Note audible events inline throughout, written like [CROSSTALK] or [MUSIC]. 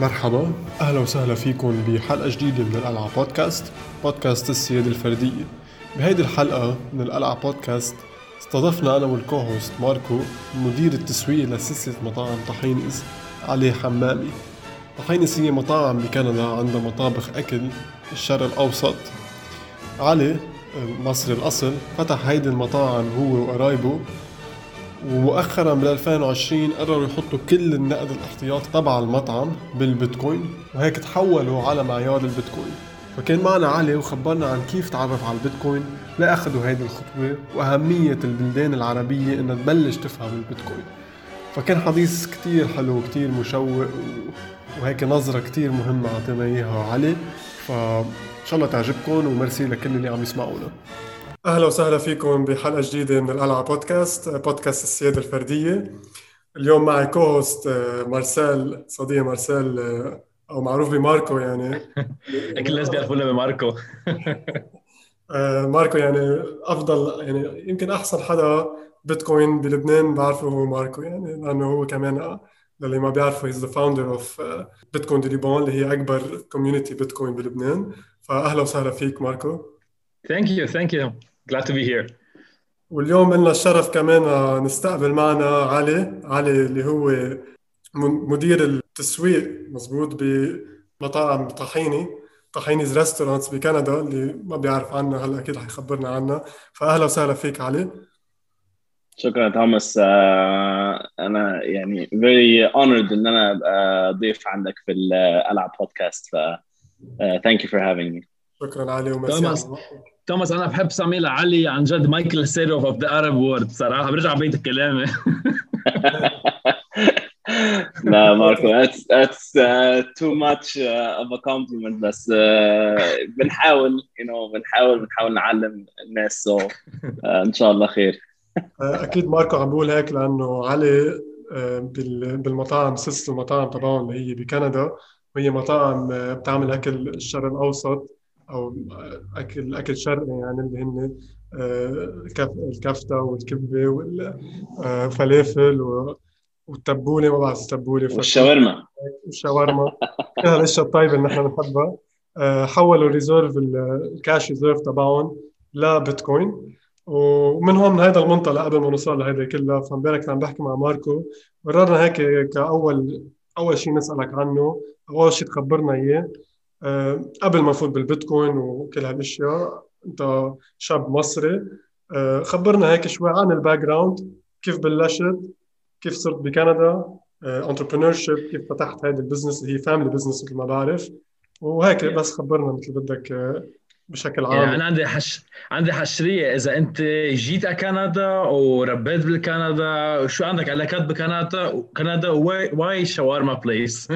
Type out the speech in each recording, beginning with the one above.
مرحبا أهلا وسهلا فيكم بحلقة جديدة من القلعه بودكاست بودكاست السياده الفرديه بهيدي الحلقة من القلعه بودكاست استضفنا أنا والكوهوست ماركو مدير التسويق لسلسلة مطاعم طحينيز علي حمامي. طحينيز هي مطاعم بكندا عندها مطابخ أكل الشرق الأوسط. علي مصري الأصل فتح هيدي المطاعم هو وقرايبه. ومؤخرا بال 2020 قرروا يحطوا كل النقد الاحتياطي تبع المطعم بالبيتكوين وهيك تحولوا على معيار البيتكوين. فكان معنا علي وخبرنا عن كيف تعرف على البيتكوين لاخذوا هيدي الخطوة وأهمية البلدان العربية إنها تبلش تفهم البيتكوين. فكان حديث كتير حلو كتير مشوق وهيك نظرة كتير مهمة أعطينا إياها علي. فإن شاء الله تعجبكم ومرسي لكل اللي عم يسمعونا. أهلا وسهلا فيكم بحلقة جديدة من القلعه بودكاست بودكاست السيادة الفردية. اليوم معي guest مارسيل صديقي مارسيل أو معروف بماركو يعني. [LAUGHS] كل الناس بيعرفونا بماركو. [LAUGHS] آه، ماركو يعني أفضل يعني يمكن أحسن حدا بيتكوين بلبنان بعرفه هو ماركو يعني لأنه هو كمان للي ما بيعرفوا he's the founder of Bitcoin du Liban اللي هي أكبر community بيتكوين بلبنان. فأهلا وسهلا فيك ماركو. thank you thank you glad to be here. واليوم لنا الشرف كمان نستقبل معنا علي علي اللي هو مدير التسويق مزبوط بمطاعم طحيني Tahini's restaurants بكندا اللي ما بيعرف عنها هلا أكيد حيخبرنا عنها فأهلا وسهلا فيك علي. شكرا توماس. آه، أنا يعني very honored إن أنا ابقى ضيف عندك في القلعه بودكاست ف thank you for having me شكرا علي ومسي توماس أنا بحب سمي لعلي عن جد Michael Saylor of the Arab world صراحة. برجع بيت الكلام. [LAUGHS] لا ماركو it's it's too much of a compliment بس uh, بنحاول you you know, بنحاول بنحاول نعلم الناس so so, uh, إن شاء الله خير. [LAUGHS] أكيد ماركو عم بقول هيك لأنه علي بالمطاعم سلسلة المطاعم تبعهم اللي هي بكندا وهي مطاعم بتعمل اكل الشرق الأوسط. أو أكل أكل شرقي يعني اللي هن آه، الكفتة والكبه والفلافل والتبولة ما بعرف التبوله والشاورما. والشاورما. كل الاشياء الطيبه اللي نحن بنحبها آه، حولوا reserve ال cash reserve تبعهم لبيتكوين. ومن هون من هذا المنطلق قبل ما نوصل لهيدا كلها فامبارح عم بحكي مع ماركو. قررنا هيك كأول أول شيء نسألك عنه أول شيء تخبرنا إياه. آه، قبل ما نفوت بالبيتكوين وكل هالأشياء أنت شاب مصري آه، خبرنا هيك شوي عن ال background كيف بلشت كيف صرت بكندا entrepreneurship كيف فتحت هذا ال business اللي هي family business مثل ما بعرف. وهيك بس خبرنا مثل بدك آه، بشكل عام. يعني أنا عندي حش عندي حشرية. إذا أنت جيت على كندا وربيت بالكندا شو عندك؟ علاقات بكندا؟ كندا why shawarma place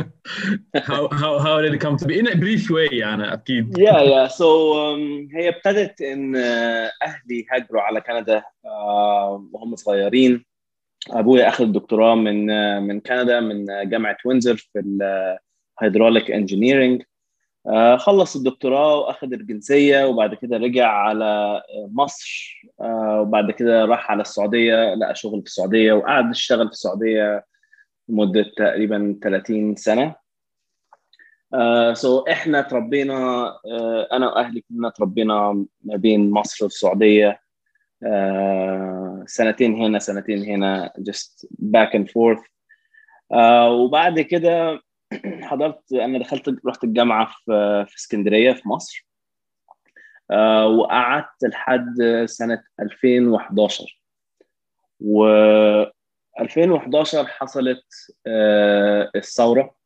how how how did it come to be? In a brief way يعني أكيد. [LAUGHS] Yeah yeah. So um, هي ابتدت إن uh, أهلي هاجروا على كندا uh, وهم صغيرين. أبويا أخذ دكتوراه من uh, من كندا من جامعة وينزر في ال hydraulic engineering آه، خلص الدكتوراه واخذ الجنسية وبعد كده رجع على مصر آه، وبعد كده راح على السعودية لقى شغل في السعودية وقعد يشتغل في السعودية لمدة تقريبا 30 سنة. سو uh, so إحنا تربينا uh, أنا وأهلي كلنا تربينا ما بين مصر والسعودية uh, سنتين هنا سنتين هنا just back and forth. وبعد كده [CLEARS THROAT] حضرت أنا دخلت رحت الجامعة في في اسكندرية في مصر. آه، وقعدت لحد سنة 2011 و 2011 حصلت آه، الثورة.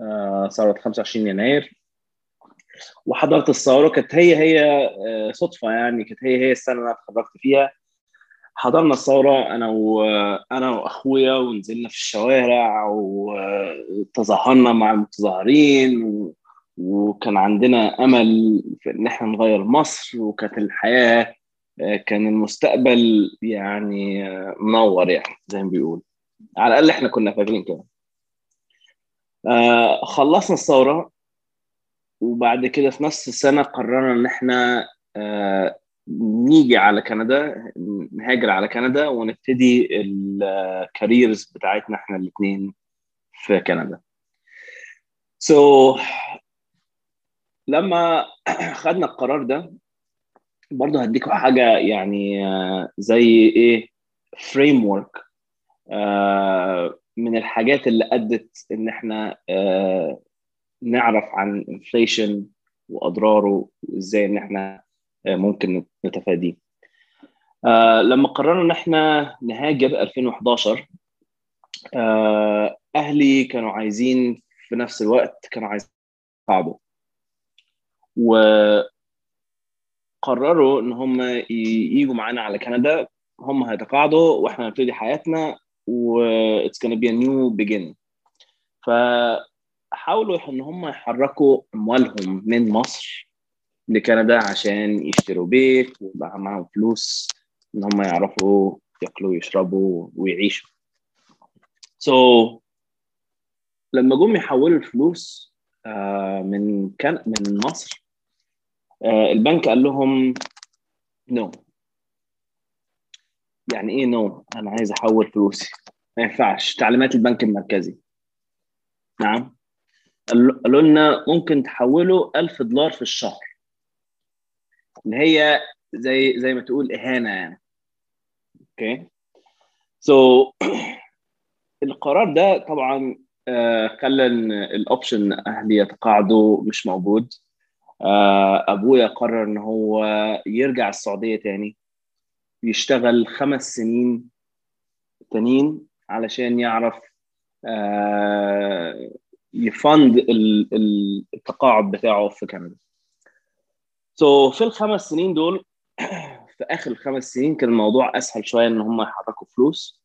آه، ثورة 25 يناير. وحضرت الثورة كانت هي هي صدفة يعني كانت هي هي السنة اللي أنا اتخرجت فيها. حضرنا الثورة أنا وأنا وأخويا ونزلنا في الشوارع وتظاهرنا مع المتظاهرين و... وكان عندنا أمل في إن إحنا نغير مصر وكانت الحياة كان المستقبل يعني منور يعني زي ما بيقول على الأقل إحنا كنا فاكرين كده. آه، خلصنا الثورة وبعد كده في نفس السنة قررنا إن إحنا آه، نيجي على كندا نهاجر على كندا ونبتدي الكاريرز بتاعتنا إحنا الاثنين في كندا. so so, لما خدنا القرار ده برضه هديكم حاجة يعني آه، زي إيه framework من الحاجات اللي أدت إن إحنا آه، نعرف عن inflation وأضراره وإزاي إن إحنا آه، ممكن نتفاديه. لما قررنا إن إحنا نهاجر 2011 أهلي كانوا عايزين في نفس الوقت كانوا عايزين يقعدوا وقرروا إن هم يجوا معانا على كندا. هم هيتقاعدوا وإحنا هنبتدي حياتنا و it's gonna be a new beginning. فحاولوا إن هم يحركوا أموالهم من مصر لكندا عشان يشتروا بيت ويبقى معاهم فلوس إن هم يعرفوا ياكلوا ويشربوا ويعيشوا. So لما جم يحولوا الفلوس آه، من كان من مصر آه، البنك قال لهم نو no. يعني إيه نو no? أنا عايز أحول فلوسي. ما ينفعش. تعليمات البنك المركزي. نعم. قالوا لنا ممكن تحولوا 1000 دولار في الشهر. اللي هي زي زي ما تقول إهانة يعني. okay so [CLEARS THROAT] القرار ده طبعا آه، خلى ال option أهلي يتقاعدوا مش موجود. آه، أبويا قرر إن هو يرجع السعودية تاني. يشتغل خمس سنين تانيين علشان يعرف آه، يفند التقاعد بتاعه في كندا. so so, في الخمس سنين دول [CLEARS THROAT] في آخر الخمس سنين كان الموضوع أسهل شوية إن هم يحركوا فلوس.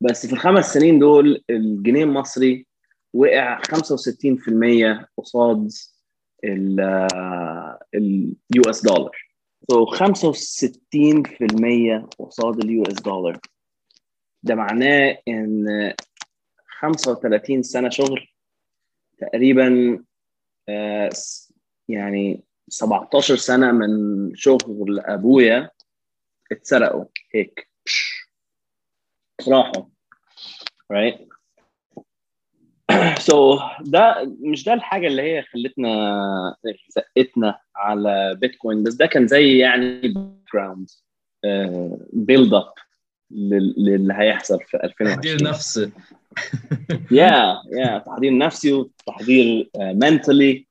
بس في الخمس سنين دول الجنيه المصري وقع 65% قصاد ال US dollar so 65% قصاد ال US dollar ده معناه إن 35 سنة شغل تقريبا آه، يعني 17 سنة من شغل أبويا اتسرقوا. هيك. راحوا. Right? So ده مش ده الحاجة اللي هي خلتنا زقتنا على بيتكوين بس ده كان زي يعني جراوند build up للي هيحصل في 2020 تحضير نفسي. [LAUGHS] yeah yeah تحضير نفسي وتحضير mentally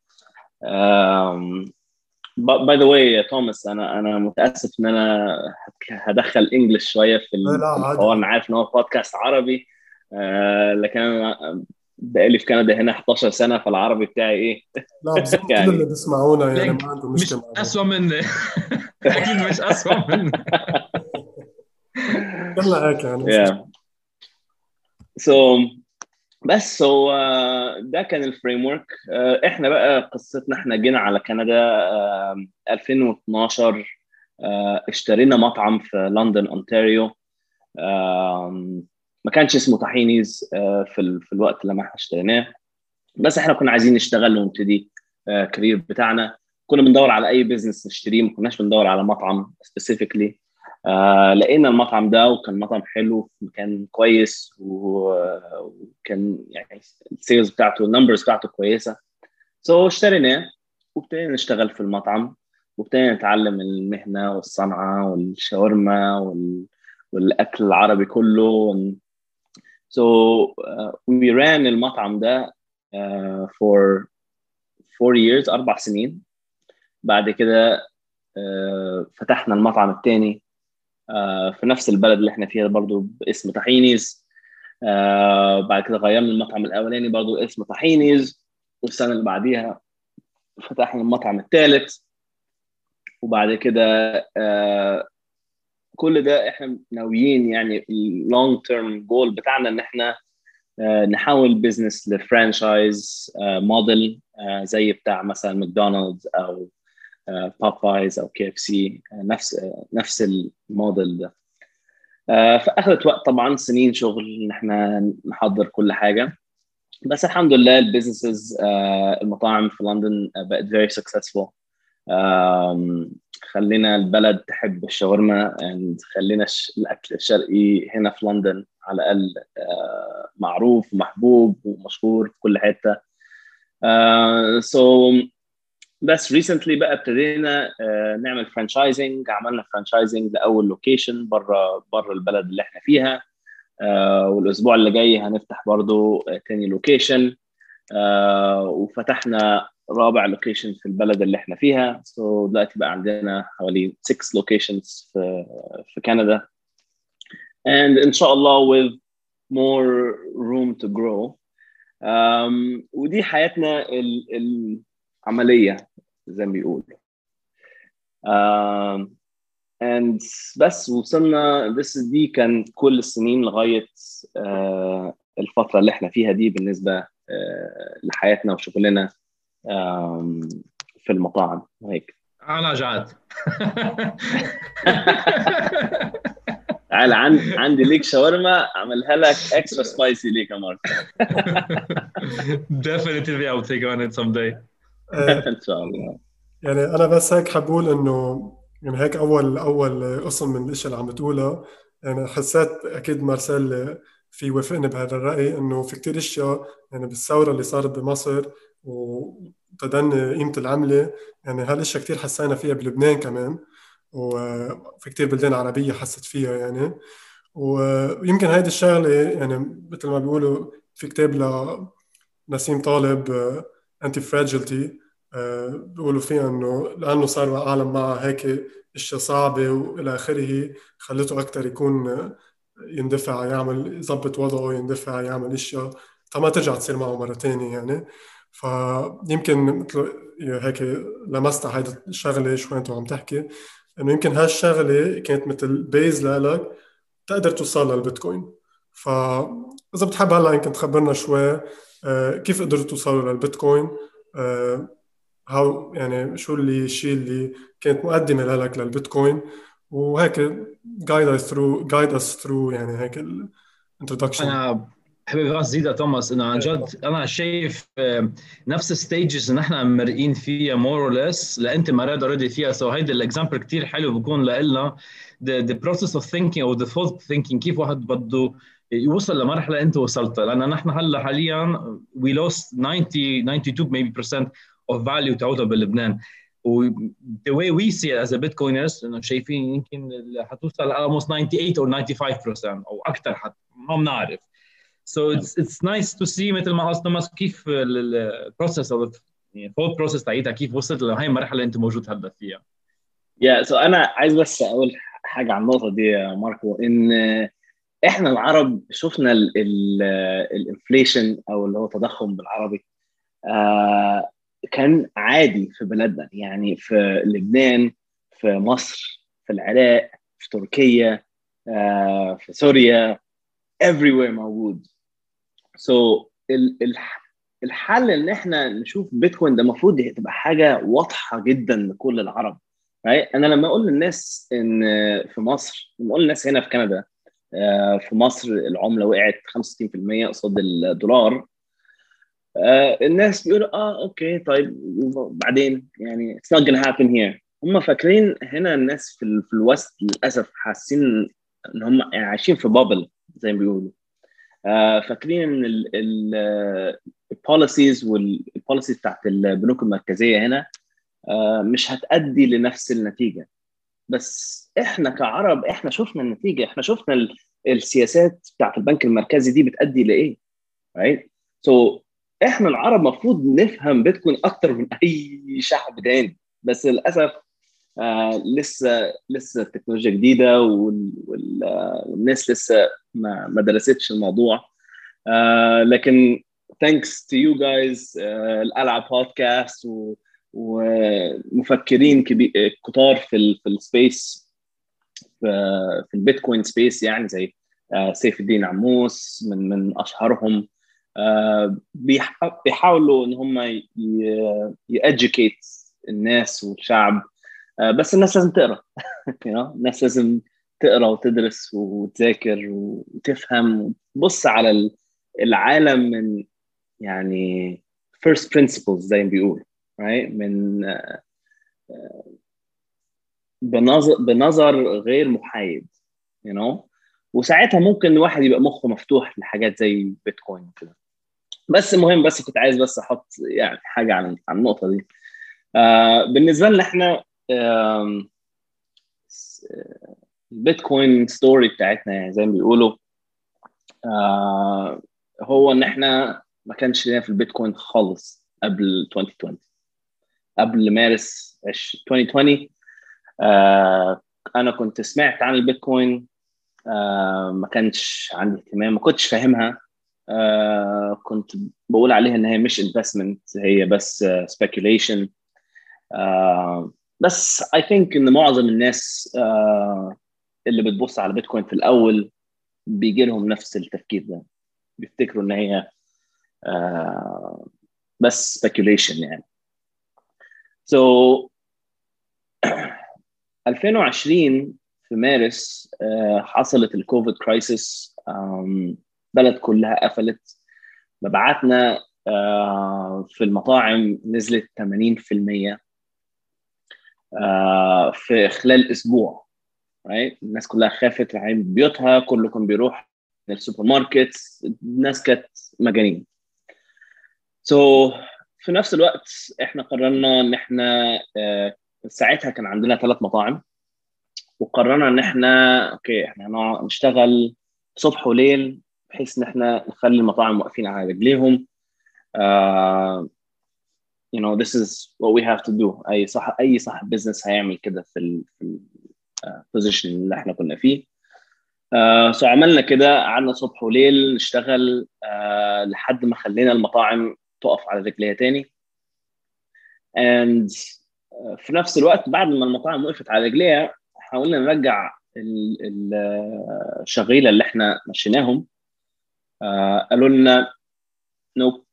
by the way يا توماس أنا أنا متأسف إن أنا هدخل English شوية في الحوار. أنا عارف إن هو بودكاست عربي آه لكن أنا بقالي في كندا هنا 11 سنة فالعربي بتاعي إيه؟ لا بالظبط [LAUGHS] يعني. كل اللي بيسمعونا يعني ما عندهم مشكلة مش اسوء مني [LAUGHS] أكيد مش اسوء مني [LAUGHS] يلا هيك يعني yeah. so بس هو ده كان ال framework إحنا بقى قصتنا إحنا جينا على كندا 2012 اشترينا مطعم في لندن أونتاريو. ما كانش اسمه طحينيز في في الوقت لما إحنا اشتريناه. بس إحنا كنا عايزين نشتغل ونبتدي career بتاعنا. كنا بندور على أي business نشتريه ما كناش بندور على مطعم specifically آه لقينا المطعم ده وكان مطعم حلو مكان كويس وكان يعني ال sales بتاعته ال numbers بتاعته كويسة. so so اشتريناه وابتدينا نشتغل في المطعم وابتدينا نتعلم المهنة والصنعة والشاورما وال... والأكل العربي كله. Uh, we ran المطعم ده for four years أربع سنين. بعد كده uh, فتحنا المطعم الثاني في نفس البلد اللي إحنا فيها برضو باسم طحينيز. بعد كده غيرنا المطعم الأولاني برضو اسم طحينيز والسنة اللي بعديها فتحنا المطعم الثالث وبعد كده كل ده إحنا ناويين يعني ال long term goal بتاعنا إن إحنا نحول business ل franchise model زي بتاع مثلا ماكدونالدز أو بابايز أو KFC نفس نفس الموديل ده. فاخذت وقت طبعا سنين شغل ان إحنا نحضر كل حاجة. بس الحمد لله ال businesses المطاعم في لندن بقت very successful خلينا البلد تحب الشاورما خلينا الأكل الشرقي هنا في لندن على الأقل معروف ومحبوب ومشهور في كل حتة. so بس recently بقى ابتدينا uh, نعمل franchising عملنا franchising لأول location بره بره البلد اللي إحنا فيها. uh, والأسبوع اللي جاي هنفتح برضو تاني location وفتحنا رابع location في البلد اللي إحنا فيها. so so دلوقتي بقى عندنا حوالي 6 locations في في كندا and إن شاء الله with more room to grow. um, ودي حياتنا العملية زي ما بيقولوا. and بس وصلنا بس دي كان كل السنين لغاية uh, الفترة اللي إحنا فيها دي بالنسبة uh, لحياتنا وشغلنا um, في المطاعم. وهيك أنا جعت تعال عن... عندي ليك شاورما أعملها لك اكسترا سبايسي ليك يا مارك. [LAUGHS] Definitely I'll take on it someday [LAUGHS] إن شاء الله. يعني أنا بس هيك حبقول إنه يعني هيك أول أول قسم من الاشياء اللي عم بتقولها يعني حسيت أكيد مارسيل في وافقني بهذا الرأي إنه في كثير إشياء يعني بالثورة اللي صارت بمصر وتدني قيمة العملة يعني هالاشياء كثير حسينا فيها بلبنان كمان وفي كتير بلدان عربية حست فيها يعني. ويمكن هيدي الشغلة يعني مثل ما بيقولوا في كتاب لنسيم طالب انتي فراجيلتي بيقولوا فيها إنه لأنه صار عالم معها هيك إشياء صعبة وإلى آخره خلته أكثر يكون يندفع يعمل يظبط وضعه يندفع يعمل إشياء. ما ترجع تصير معه مرة تانية يعني. فيمكن مثل هيك لمست هيدي الشغلة شوي أنت عم تحكي إنه يمكن هالشغلة كانت مثل بيز لك تقدر توصل للبيتكوين. فاذا بتحب هلا يمكن تخبرنا شوي كيف قدرتوا توصلوا للبيتكوين؟ how يعني شو اللي الشيء اللي كانت مقدمة لك للبيتكوين؟ وهيك guide us through guide us through يعني هيك ال introduction أنا حبيبي بس زيد توماس. انه عن جد أنا شايف نفس ال stages اللي نحن مرقين فيها more or less لا أنت مرقت already فيها. so هيدي ال example كثير حلو بكون لنا the, process of thinking أو the thought thinking كيف واحد بده يوصل لمرحلة أنت وصلت. لأن نحن هلأ حاليا we lost 90 92 maybe percent of value تبعتها بلبنان و the way we see it as a bitcoiners إنه شايفين يمكن حتوصل almost 98 or 95% أو أكثر حتى ما بنعرف. So it's it's nice to see مثل ما قصدنا كيف ال process أو ال thought process تاعتها كيف وصلت لهي المرحلة اللي أنت موجود هلأ فيها. yeah, so so أنا عايز بس أقول حاجة عن النقطة دي يا ماركو إن إحنا العرب شفنا ال inflation أو اللي هو التضخم بالعربي آه كان عادي في بلدنا يعني في لبنان في مصر في العراق في تركيا آه في سوريا everywhere موجود so so, الحل إن إحنا نشوف بيتكوين ده المفروض تبقى حاجة واضحة جدا لكل العرب right? أنا لما أقول للناس إن في مصر لما أقول للناس هنا في كندا في مصر العملة وقعت 65% قصاد الدولار. الناس بيقولوا آه okay طيب بعدين يعني it's not gonna happen here. هم فاكرين هنا الناس في, في ال west للأسف حاسين إن هم يعني عايشين في بابل زي ما بيقولوا. آه فاكرين إن ال policies وال policies بتاعت البنوك المركزية هنا آه مش هتأدي لنفس النتيجة. بس إحنا كعرب إحنا شفنا النتيجة إحنا شفنا السياسات بتاعت البنك المركزي دي بتأدي لإيه؟ Right so إحنا العرب المفروض نفهم بيتكوين أكتر من أي شعب تاني. بس للأسف آه لسه لسه التكنولوجيا جديدة وال... وال... والناس لسه ما ما درستش الموضوع. آه لكن to you guys آه القلعه بودكاست و... ومفكرين كبير كتار في. في ال space في, في البيتكوين space يعني زي آه سيف الدين عموص من من أشهرهم. آه بيحاولوا إن هم ي educate الناس والشعب. بس الناس لازم تقرأ. [LAUGHS] الناس لازم تقرأ وتدرس وتذاكر وتفهم. وتبص على العالم من يعني first principles زي ما بيقولوا right? من بنظر بنظر غير محايد you know وساعتها ممكن الواحد يبقى مخه مفتوح لحاجات زي بيتكوين وكده. بس المهم بس كنت عايز بس أحط يعني حاجة عن النقطة دي. آه بالنسبة لنا إحنا البيتكوين ستوري بتاعتنا يعني زي ما بيقولوا آه هو إن إحنا ما كانش لنا في البيتكوين خالص قبل 2020 قبل مارس 2020 آه أنا كنت سمعت عن البيتكوين آه ما كانش عندي اهتمام ما كنتش فاهمها. آه كنت بقول عليها إن هي مش investment هي بس speculation آه بس I think إن معظم الناس آه اللي بتبص على بيتكوين في الأول بيجي لهم نفس التفكير ده بيفتكروا إن هي آه بس speculation يعني. So 2020 في مارس آه حصلت الكوفيد كرايسيس. بلد كلها قفلت. مبيعاتنا آه في المطاعم نزلت 80% آه في خلال أسبوع? الناس كلها خافت رايحين بيوتها كله كان بيروح السوبر ماركت. الناس كانت مجانين. so so, في نفس الوقت إحنا قررنا إن إحنا ساعتها كان عندنا ثلاث مطاعم وقررنا إن إحنا okay إحنا نشتغل صبح وليل بحيث إن إحنا نخلي المطاعم واقفين على رجليهم. uh, you know this is what we have to do. أي صح أي صاحب business هيعمل كده في في ال position اللي إحنا كنا فيه. uh, so عملنا كده قعدنا صبح وليل نشتغل uh, لحد ما خلينا المطاعم تقف على رجليها تاني. And في نفس الوقت بعد ما المطاعم وقفت على رجليها حاولنا نرجع الشغيلة اللي إحنا مشيناهم. uh, قالوا لنا nope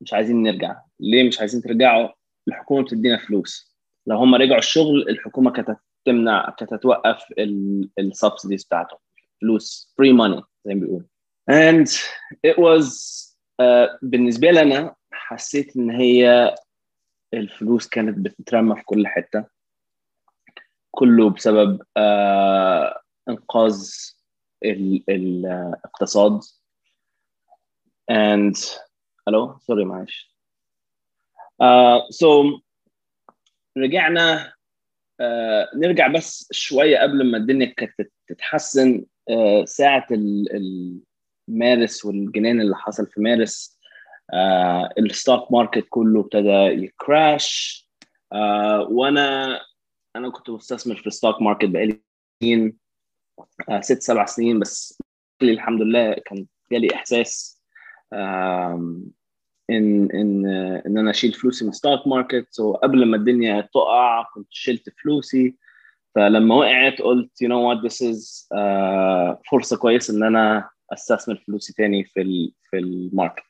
مش عايزين نرجع. ليه مش عايزين ترجعوا؟ الحكومة بتدينا فلوس. لو هم رجعوا الشغل الحكومة كانت تمنع كانت توقف ال subsidies بتاعتهم. فلوس free money زي ما بيقولوا. It was uh, بالنسبة لي أنا حسيت إن هي الفلوس كانت بتترمى في كل حتة. كله بسبب uh, إنقاذ الاقتصاد. And ألو sorry معلش. uh, so, رجعنا uh, نرجع بس شوية قبل ما الدنيا كانت تتحسن uh, ساعة مارس والجنان اللي حصل في مارس. ال stock market كله ابتدى ي crash وأنا أنا كنت مستثمر في ال stock market بقالي سنين ست سبع سنين بس الحمد لله كان جالي إحساس إن إن إن أنا أشيل فلوسي من stock market so قبل ما الدنيا تقع كنت شلت فلوسي. فلما وقعت قلت you know what this is فرصة كويسة إن أنا أستثمر فلوسي تاني في في ال market.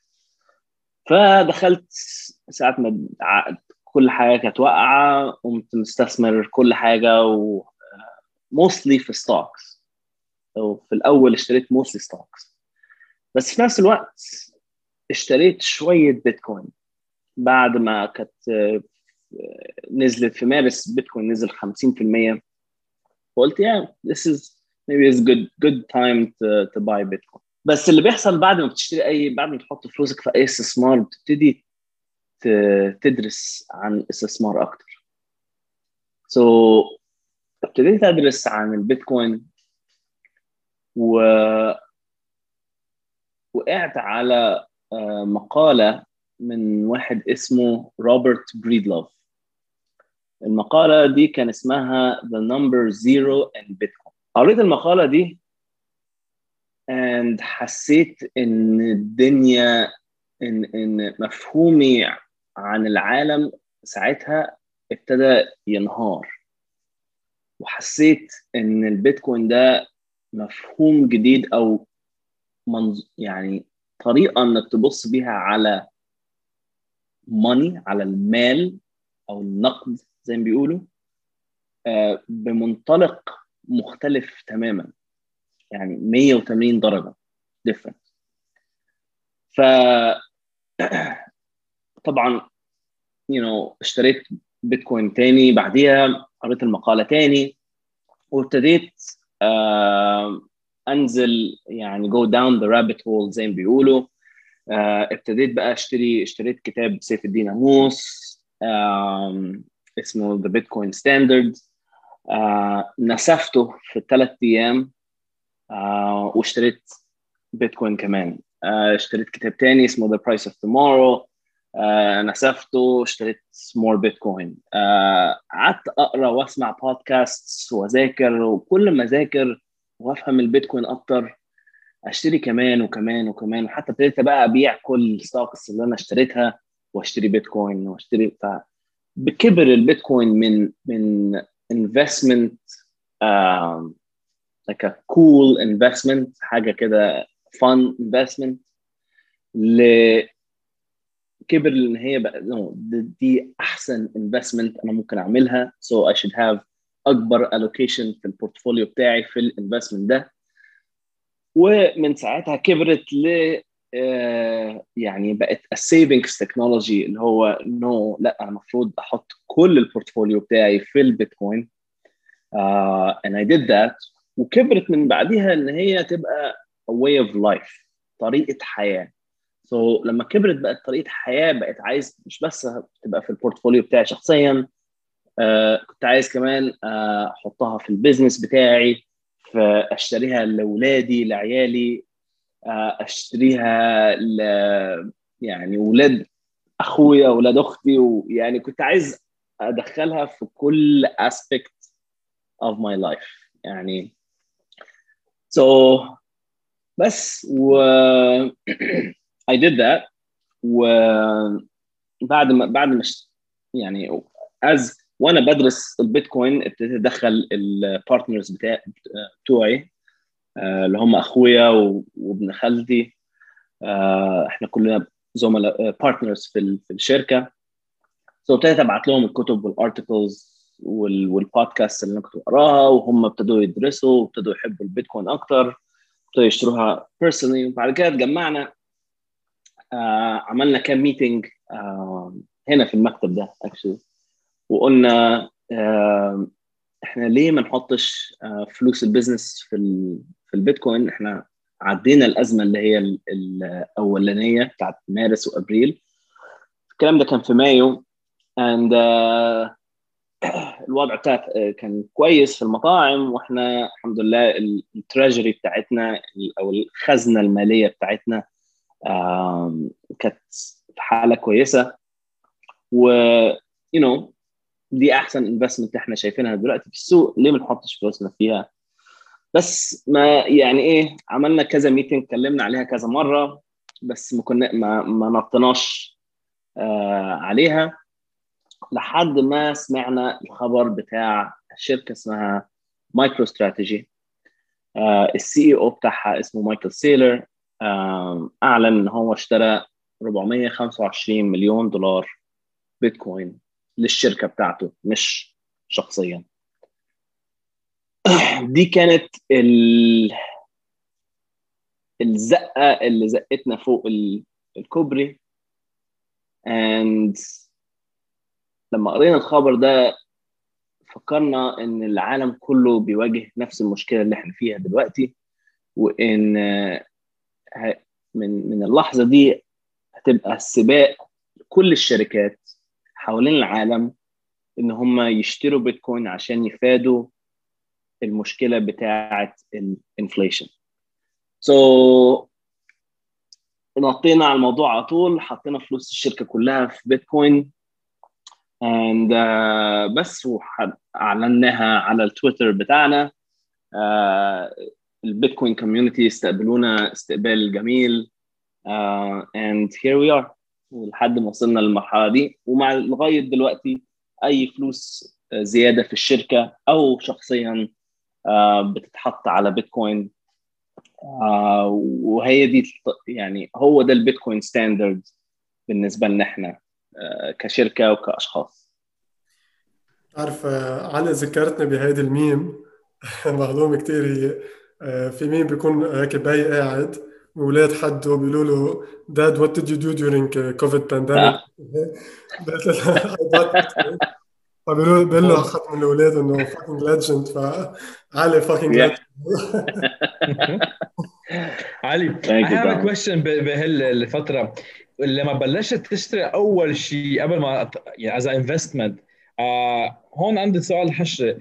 فدخلت ساعة ما كل حاجة كانت واقعة قمت مستثمر كل حاجة و mostly في stocks في الأول اشتريت mostly stocks بس في نفس الوقت اشتريت شوية بيتكوين بعد ما كانت نزلت في مارس بيتكوين نزل 50% فقلت yeah this is maybe it's good good time to, to buy بيتكوين بس اللي بيحصل بعد ما بتشتري اي بعد ما تحط فلوسك في أي استثمار بتبتدي تدرس عن استثمار أكتر. سو so, ابتديت أدرس عن البيتكوين و وقعت على مقالة من واحد اسمه روبرت بريدلوف. المقالة دي كان اسمها The Number Zero and Bitcoin. قريت المقالة دي and حسيت إن الدنيا إن إن مفهومي عن العالم ساعتها ابتدى ينهار. وحسيت إن البيتكوين ده مفهوم جديد أو منظ... يعني طريقة إنك تبص بيها على ماني على المال أو النقد زي ما بيقولوا آه بمنطلق مختلف تماما. يعني 180 درجة different ف [CLEARS THROAT] طبعا you know اشتريت بيتكوين تاني بعديها قريت المقالة تاني وابتديت آه أنزل يعني go down the rabbit hole زي ما بيقولوا. آه، ابتديت بقى أشتري اشتريت كتاب سيف الدين عموص اسمه The Bitcoin Standard نسفته في ثلاث أيام. آه، واشتريت بيتكوين كمان. آه، اشتريت كتاب تاني اسمه The Price of Tomorrow نسفته اشتريت more بيتكوين قعدت أقرأ وأسمع بودكاست وأذاكر وكل ما أذاكر وأفهم البيتكوين أكتر أشتري كمان وكمان وكمان. وحتى ابتديت بقى أبيع كل ال stocks اللي أنا اشتريتها وأشتري بيتكوين وأشتري. ف بكبر البيتكوين من من um, like a cool investment حاجة كده fun investment ل كبر إن هي بقى no, دي أحسن investment أنا ممكن أعملها. So I should have أكبر allocation في ال portfolio بتاعي في ال investment ده. ومن ساعتها كبرت ل آه، يعني بقت ال savings technology اللي هو no, no, لا أنا المفروض أحط كل ال portfolio بتاعي في البيتكوين. uh, and I did that. وكبرت من بعدها إن هي تبقى way of life طريقة حياة. So لما كبرت بقت طريقة حياة بقت عايز مش بس تبقى في ال portfolio بتاعي شخصيا uh, كنت عايز كمان uh, أحطها في ال business بتاعي فاشتريها لاولادي لعيالي أشتريها ل يعني ولاد أخويا ولاد أختي ويعني كنت عايز أدخلها في كل aspect of my life. يعني so بس و [CLEARS THROAT] I did that وبعد ما بعد ما يعني as وأنا بدرس البيتكوين ابتديت ادخل البارتنرز بتاع بتوعي اللي هم أخويا وابن خالتي إحنا كلنا زملاء partners في في الشركة. so ابتديت أبعت لهم الكتب وال articles وال podcast اللي أنا كنت بقراها وهم ابتدوا يدرسوا وابتدوا يحبوا البيتكوين أكتر ابتدوا يشتروها personally وبعد كده اتجمعنا آه عملنا كام meeting آه هنا في المكتب ده actually وقلنا آه إحنا ليه ما نحطش آه فلوس ال business في في البيتكوين؟ إحنا عدينا الأزمة اللي هي الأولانية بتاعت مارس وأبريل. الكلام ده كان في مايو and uh, الوضع بتاع كان كويس في المطاعم وإحنا الحمد لله ال treasury بتاعتنا أو الخزنة المالية بتاعتنا كانت في حالة كويسة. و you know دي أحسن investment إحنا شايفينها دلوقتي في السوق. ليه ما نحطش فلوسنا فيها؟ بس ما يعني إيه عملنا كذا meeting اتكلمنا عليها كذا مرة بس ما كنا ما, ما نطناش آه عليها. لحد ما سمعنا الخبر بتاع شركة اسمها مايكرو استراتيجي ال CEO بتاعها اسمه مايكل سيلور أعلن إن هو اشترى 425 مليون دولار بيتكوين للشركة بتاعته مش شخصيا. [CLEARS THROAT] دي كانت ال... الزقة اللي زقتنا فوق الكوبري. And لما قرينا الخبر ده فكرنا إن العالم كله بيواجه نفس المشكلة اللي إحنا فيها دلوقتي وإن من من اللحظة دي هتبقى سباق كل الشركات حوالين العالم إن هم يشتروا بيتكوين عشان يفادوا المشكلة بتاعة ال inflation so, so, نطينا على الموضوع على طول حطينا فلوس الشركة كلها في بيتكوين and uh, بس اعلناها على التويتر بتاعنا. Uh, البيتكوين community استقبلونا استقبال جميل. Uh, and here we are. لحد ما وصلنا للمرحلة دي. ومع لغاية دلوقتي أي فلوس زيادة في الشركة أو شخصيا بتتحط على بيتكوين. وهي دي يعني هو ده البيتكوين ستاندرد بالنسبة لنا إحنا. كشركة وكاشخاص عارف علي ذكرتني بهيدي الميم [LAUGHS] معلومة كثير هي في ميم بيكون هيك باي قاعد وأولاد حده بيقولوا له Dad what did you do during كوفيد pandemic [LAUGHS] فبيقولوا بيقول له حد من الأولاد إنه fucking legend فعلي fucking legend [LAUGHS] علي I have a question بهالفترة. لما بلشت تشتري أول شيء قبل ما يعني as investment آه هون عندي سؤال حشري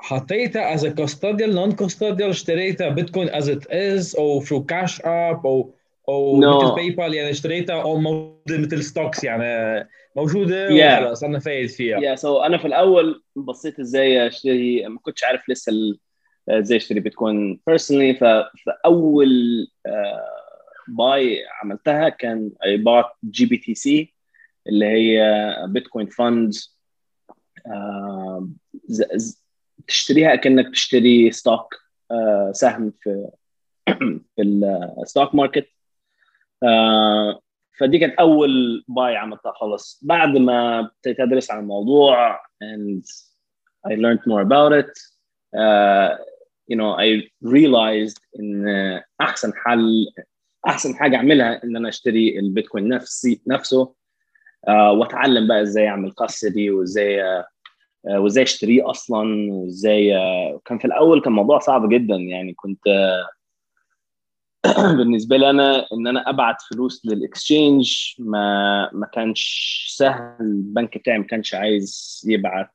حطيتها از كوستوديال نون كوستوديال اشتريتها بيتكوين از ات از أو شو كاش اب أو أو no. مثل باي بال يعني اشتريتها أو موجودة مثل ستوكس يعني موجودة yeah. وخلاص أنا فايد فيها. يا yeah, سو so أنا في الأول بصيت إزاي أشتري ما كنتش عارف لسه إزاي أشتري بيتكوين بيرسونلي فأول باي عملتها كان اي بات جي بي تي سي اللي هي بيتكوين فند تشتريها كانك تشتري stock آه، سهم في [CLEARS THROAT] في ال stock market آه، فدي كانت أول buy عملتها خلص بعد ما ابتديت أدرس عن الموضوع and I learned more about it uh, you know I realized إن أحسن حل أحسن حاجة أعملها إن أنا أشتري البيتكوين نفسي نفسه uh, وأتعلم بقى إزاي أعمل custody وإزاي uh, وإزاي أشتريه أصلا وإزاي كان في الأول كان موضوع صعب جدا يعني كنت [CLEARS THROAT] بالنسبة لي أنا إن أنا أبعت فلوس لل exchange ما ما كانش سهل البنك بتاعي ما كانش عايز يبعت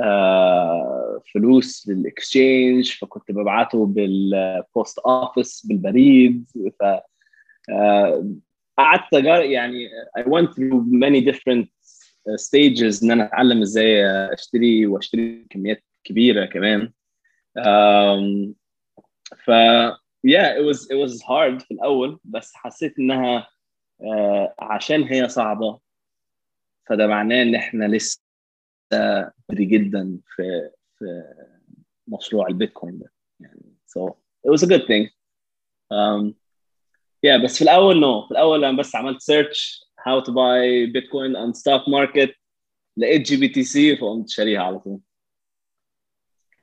آه، فلوس لل exchange فكنت ببعته بال post office بالبريد ف آه، قعدت يعني I went through many different stages إن أنا أتعلم إزاي أشتري وأشتري كميات كبيرة كمان. um, ف yeah it was it was hard في الأول بس حسيت إنها uh, عشان هي صعبة فده معناه إن إحنا لسه بدري جدا في في مشروع البيتكوين ده. يعني so it was a good thing. um, yeah بس في الأول نو no. في الأول أنا بس عملت search how to buy bitcoin on stock market لقيت GBTC فقمت شاريها على طول.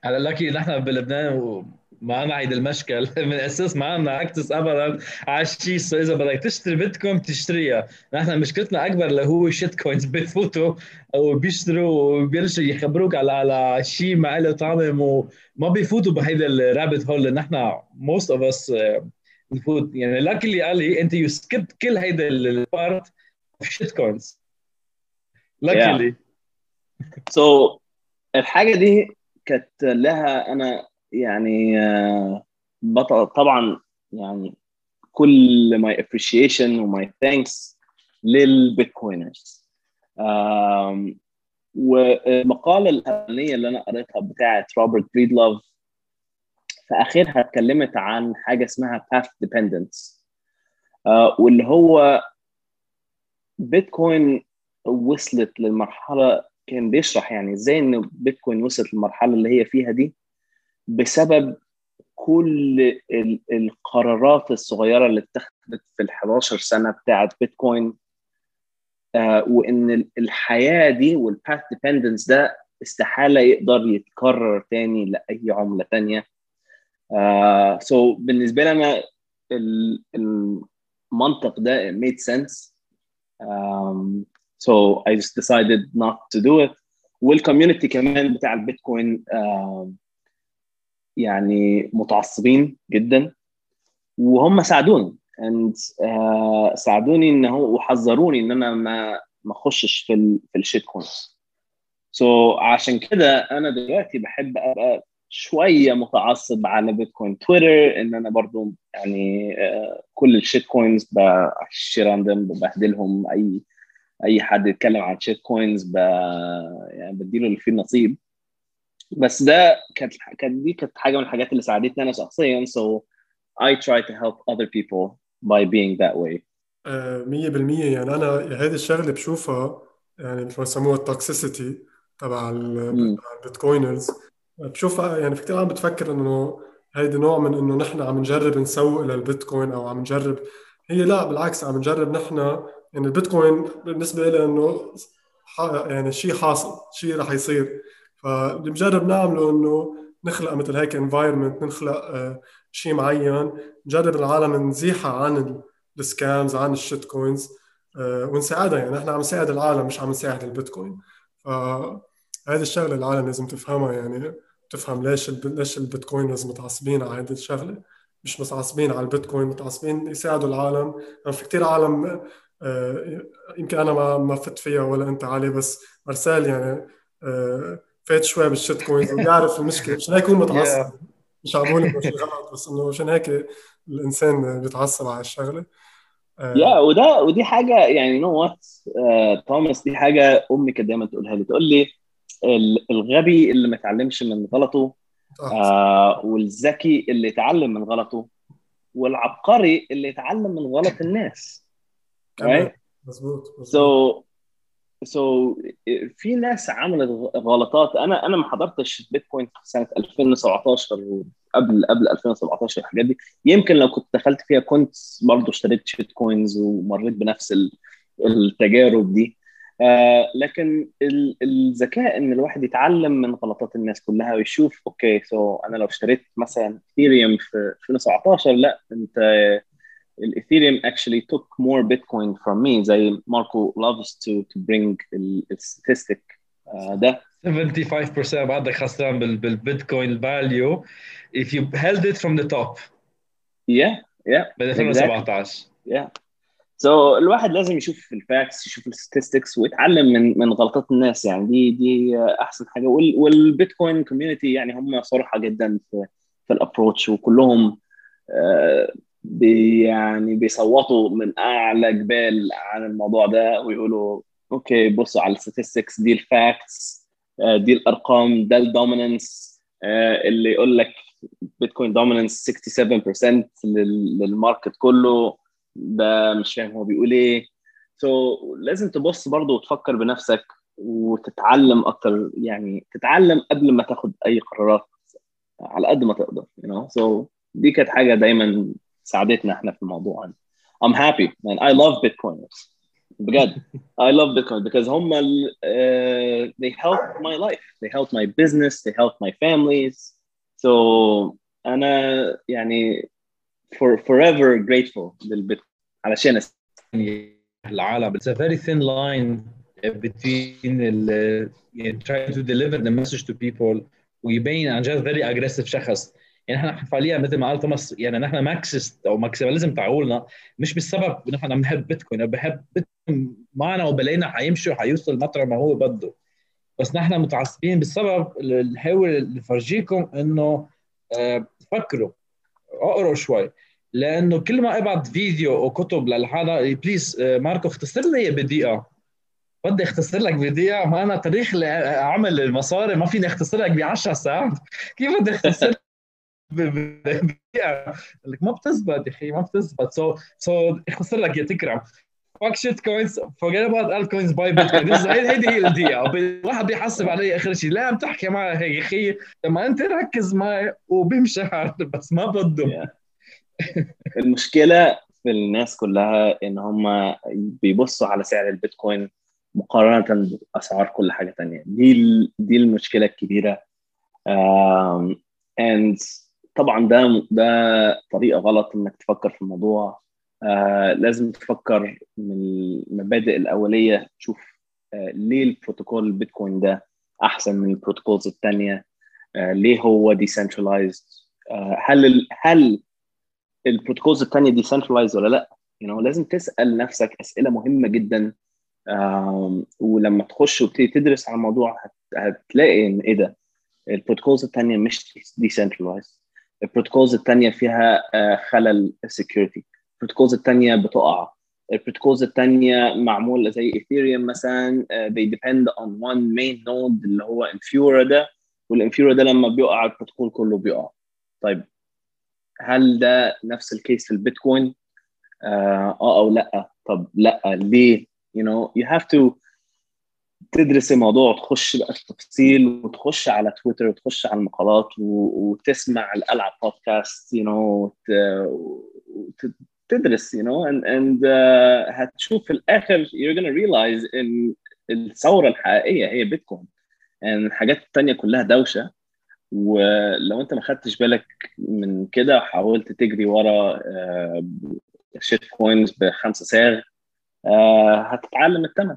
على لكي نحن بلبنان معنا هيدي المشكل. [LAUGHS] من أساس ما عندنا عكس ابدا على الشيء إذا بدك تشتري بيتكوين بتشتريها. نحن مشكلتنا أكبر اللي هو shitcoins [LAUGHS] بفوتوا أو بيشتروا وبيلشوا يخبروك على على شيء ما له طعم وما بيفوتوا بهيدا ال rabbit hole اللي نحن most of us بنفوت يعني luckily قال لي انت you skip كل هيدا البارت اوف شيت كوينز لاكلي سو الحاجة دي كانت لها أنا يعني آه، بطل طبعا يعني كل my appreciation و my thanks لل Bitcoiners. والمقالة الأولانية اللي أنا قريتها بتاعه روبرت بريدلوف في اخرها اتكلمت عن حاجة اسمها path dependence. uh, واللي هو بيتكوين وصلت للمرحلة كان بيشرح يعني إزاي إن بيتكوين وصلت للمرحلة اللي هي فيها دي بسبب كل القرارات الصغيرة اللي اتخذت في ال 11 سنة بتاعت بيتكوين. آه وإن الحياة دي والباث ديبندنس ده استحالة يقدر يتكرر تاني لأي عملة تانية. آه so بالنسبة لي أنا المنطق ده made sense. um, so I just decided not to do it. وال community كمان بتاع البيتكوين uh, يعني متعصبين جدا. وهم ساعدوني and uh, ساعدوني إن هو وحذروني إن أنا ما ما أخشش في ال في ال shitcoins so, عشان كده أنا دلوقتي بحب أبقى شوية متعصب على بيتكوين. تويتر إن أنا برضو يعني uh, كل ال shitcoins بشير عندهم ببهدلهم. أي أي حد يتكلم عن shitcoins ب... يعني بديله اللي فيه النصيب بس ده كانت كانت دي كانت حاجة من الحاجات اللي ساعدتني أنا شخصيا. So I try to help other people by being that way. 100% يعني أنا هذه الشغلة بشوفها يعني مثل ما يسموها ال toxicity تبع ال Bitcoiners. بشوفها يعني في كثير عم بتفكر إنه هيدي نوع من إنه نحن عم نجرب نسوق للبيتكوين أو عم نجرب. هي لا بالعكس عم نجرب نحن يعني البيتكوين بالنسبة لي إنه يعني شيء حاصل شيء رح يصير. فاللي بجرب نعمله إنه نخلق مثل هيك environment نخلق آه، شيء معين. نجرب العالم نزيحها عن ال scams عن ال shitcoins آه، ونساعدها. يعني إحنا عم نساعد العالم مش عم نساعد البيتكوين. فهذه الشغلة العالم لازم تفهمها. يعني تفهم ليش ليش ال Bitcoiners متعصبين على هذه الشغلة. مش متعصبين على البيتكوين متعصبين يساعدوا العالم. يعني في كثير عالم آه، يمكن أنا ما ما فت فيها ولا أنت علي بس مرسال يعني آه، فات شوي بال shitcoins وبيعرف المشكلة. مشان هيك هو متعصب. مش عم بقول انه غلط بس إنه عشان هيك الإنسان بيتعصب على الشغلة. يا وده ودي حاجة يعني نو وات توماس دي حاجة أمي كانت دايما تقولها لي. تقول لي الغبي اللي ما اتعلمش من غلطه آه. والذكي اللي اتعلم من غلطه والعبقري اللي اتعلم من غلط [LAUGHS] الناس. right? مظبوط so so في ناس عملت غلطات. أنا أنا ما حضرتش بيتكوين سنة 2017 قبل قبل 2017 الحاجات دي. يمكن لو كنت دخلت فيها كنت برضه اشتريت shitcoins ومريت بنفس التجارب دي. آه لكن الذكاء إن الواحد يتعلم من غلطات الناس كلها ويشوف okay so أنا لو اشتريت مثلا Ethereum في 2019 لا أنت ال Ethereum actually took more bitcoin from me زي ماركو loves to to bring ال statistic uh, ده. 75% بعدك خسران بالبيتكوين value if you held it from the top. Yeah yeah بال 2017 yeah. so, الواحد لازم يشوف ال facts يشوف ال statistics ويتعلم من من غلطات الناس يعني. دي دي أحسن حاجة. والبيتكوين community يعني هم صراحة جدا في في ال approach وكلهم آه بي يعني بيصوتوا من أعلى جبال عن الموضوع ده ويقولوا okay بصوا على ال statistics دي ال facts آه دي الأرقام ده ال dominance آه اللي يقول لك بيتكوين dominance 67% لل market كله. ده مش فاهم هو بيقول إيه. so, لازم تبص برضه وتفكر بنفسك وتتعلم أكتر يعني تتعلم قبل ما تاخد أي قرارات على قد ما تقدر you know. So دي كانت حاجة دايما ساعدتنا إحنا في الموضوع. يعني. I'm happy and I love Bitcoiners بجد. I love Bitcoin because هم uh, they help my life. They help my business. They help my families. So أنا يعني for forever grateful للبيتكوين علشان العالم. It's a very thin line between ال, يعني trying to deliver the message to people ويبين عن جد very aggressive شخص. يعني إحنا فعليا مثل ما قال توماس يعني نحن maxist أو maximalism تعولنا مش بالسبب إن إحنا بنحب بيتكوين أنا بحب بيتكوين معنا وبلاقينا حيمشي وحيوصل مطرح ما هو بده. بس نحن متعصبين بسبب اللي نحاول نفرجيكم إنه آه فكروا اقروا شوي. لأنه كل ما ابعت فيديو وكتب لهذا please آه، ماركو اختصر لي بدقيقة. بدي اختصر لك بدقيقة. ما أنا تاريخ عمل المصاري ما فيني اختصر لك ب 10 ساعات. كيف بدي اختصر [LAUGHS] بدقيقة؟ لك ما بتزبط يا أخي ما بتزبط. so so اختصر لك يا تكرم. fuck shitcoins forget about all coins buy Bitcoin هيدي هي الدقيقة. الواحد بيحسب علي آخر شيء لا عم تحكي معي هيك أخي. لما أنت ركز معي وبيمشي بس ما بده المشكلة في الناس كلها إن هم بيبصوا على سعر البيتكوين مقارنة بأسعار كل حاجة تانية. دي دي المشكلة الكبيرة. and طبعا ده ده طريقة غلط إنك تفكر في الموضوع. لازم تفكر من المبادئ الأولية تشوف ليه البروتوكول البيتكوين ده أحسن من ال protocols الثانية ليه هو decentralized هل هل ال protocols الثانية decentralized ولا لأ؟ You know, لازم تسأل نفسك أسئلة مهمة جدا. ولما تخش وتبتدي تدرس على الموضوع هتلاقي إن إيه ده؟ ال protocols الثانية مش decentralized ال protocols الثانية فيها آه، خلل security ال protocols الثانية بتقع. ال protocols الثانية معمول زي ايثيريوم مثلا uh, they depend on one main node اللي هو انفيورا ده. والانفيورا ده لما بيقع البروتوكول كله بيقع. طيب هل ده نفس ال case في البيتكوين؟ آه أو لأ؟ طب لأ ليه؟ You know you have to تدرس الموضوع وتخش بقى في التفاصيل وتخش على تويتر وتخش على المقالات وتسمع ال podcast you know تدرس you know and, and uh, هتشوف في الآخر you're gonna realize إن الثورة الحقيقية هي بيتكوين يعني الحاجات التانية كلها دوشة. ولو انت ما خدتش بالك من كده حاولت تجري ورا shitcoins بخمسة ساغ آه، هتتعلم الثمن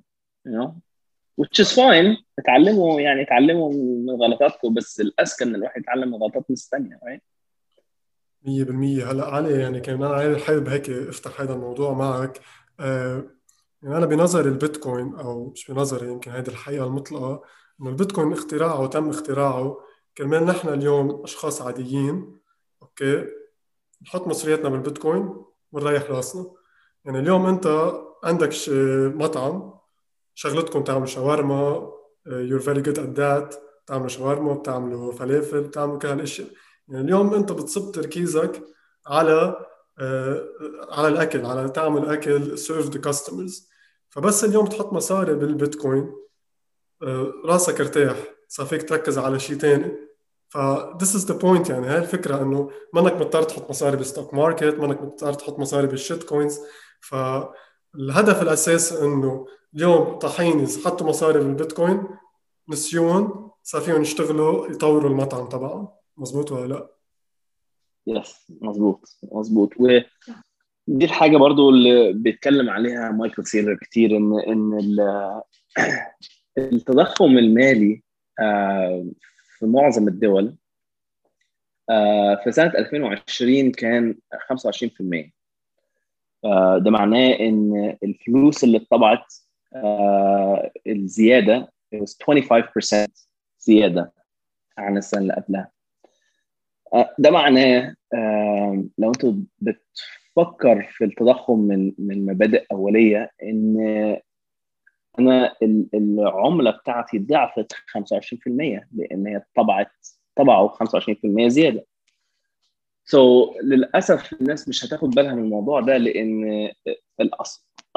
which is fine. اتعلموا يعني اتعلموا من غلطاتكم بس الأذكى إن الواحد يتعلم من غلطات الناس الثانية right? هلا علي يعني كان أنا حابب هيك أفتح هذا الموضوع معك. آه يعني أنا بنظري البيتكوين أو مش بنظري يمكن هذه الحقيقة المطلقة إنه البيتكوين اختراعه تم اختراعه كرمال نحن اليوم أشخاص عاديين أوكي؟ نحط مصرياتنا بالبيتكوين ونريح راسنا. يعني اليوم أنت عندك مطعم شغلتكم تعملوا شاورما you're very good at that تعملوا شاورما بتعملوا فلافل بتعملوا كل هالأشياء. يعني اليوم أنت بتصب تركيزك على آه، على الأكل على تعمل اكل serve the customers فبس اليوم تحط مصاري بالبيتكوين آه، راسك ارتاح. صار فيك تركز على شيء ثاني ف this is the point يعني هاي الفكرة إنه منك مضطر تحط مصاري بال stock market منك مضطر تحط مصاري بال shitcoins فالهدف الاساسي إنه اليوم طحين حطوا مصاري بالبيتكوين نسيون صار فيهم يشتغلوا يطوروا المطعم تبعهم. مزبوط ولا لا؟ yes مزبوط مزبوط ودي الحاجة برضو اللي بيتكلم عليها مايكل سايلور كتير ان إن [CLEARS THROAT] التضخم المالي في معظم الدول آه، في سنة 2020 كان 25% آه، ده معناه إن الفلوس اللي اتطبعت الزيادة 25% زيادة عن السنة اللي قبلها. ده معناه لو انت بتفكر في التضخم من من مبادئ أولية إن أنا العملة بتاعتي ضعفت 25% لأن هي طبعت طبعوا 25% زيادة. سو so, للأسف الناس مش هتاخد بالها من الموضوع ده لأن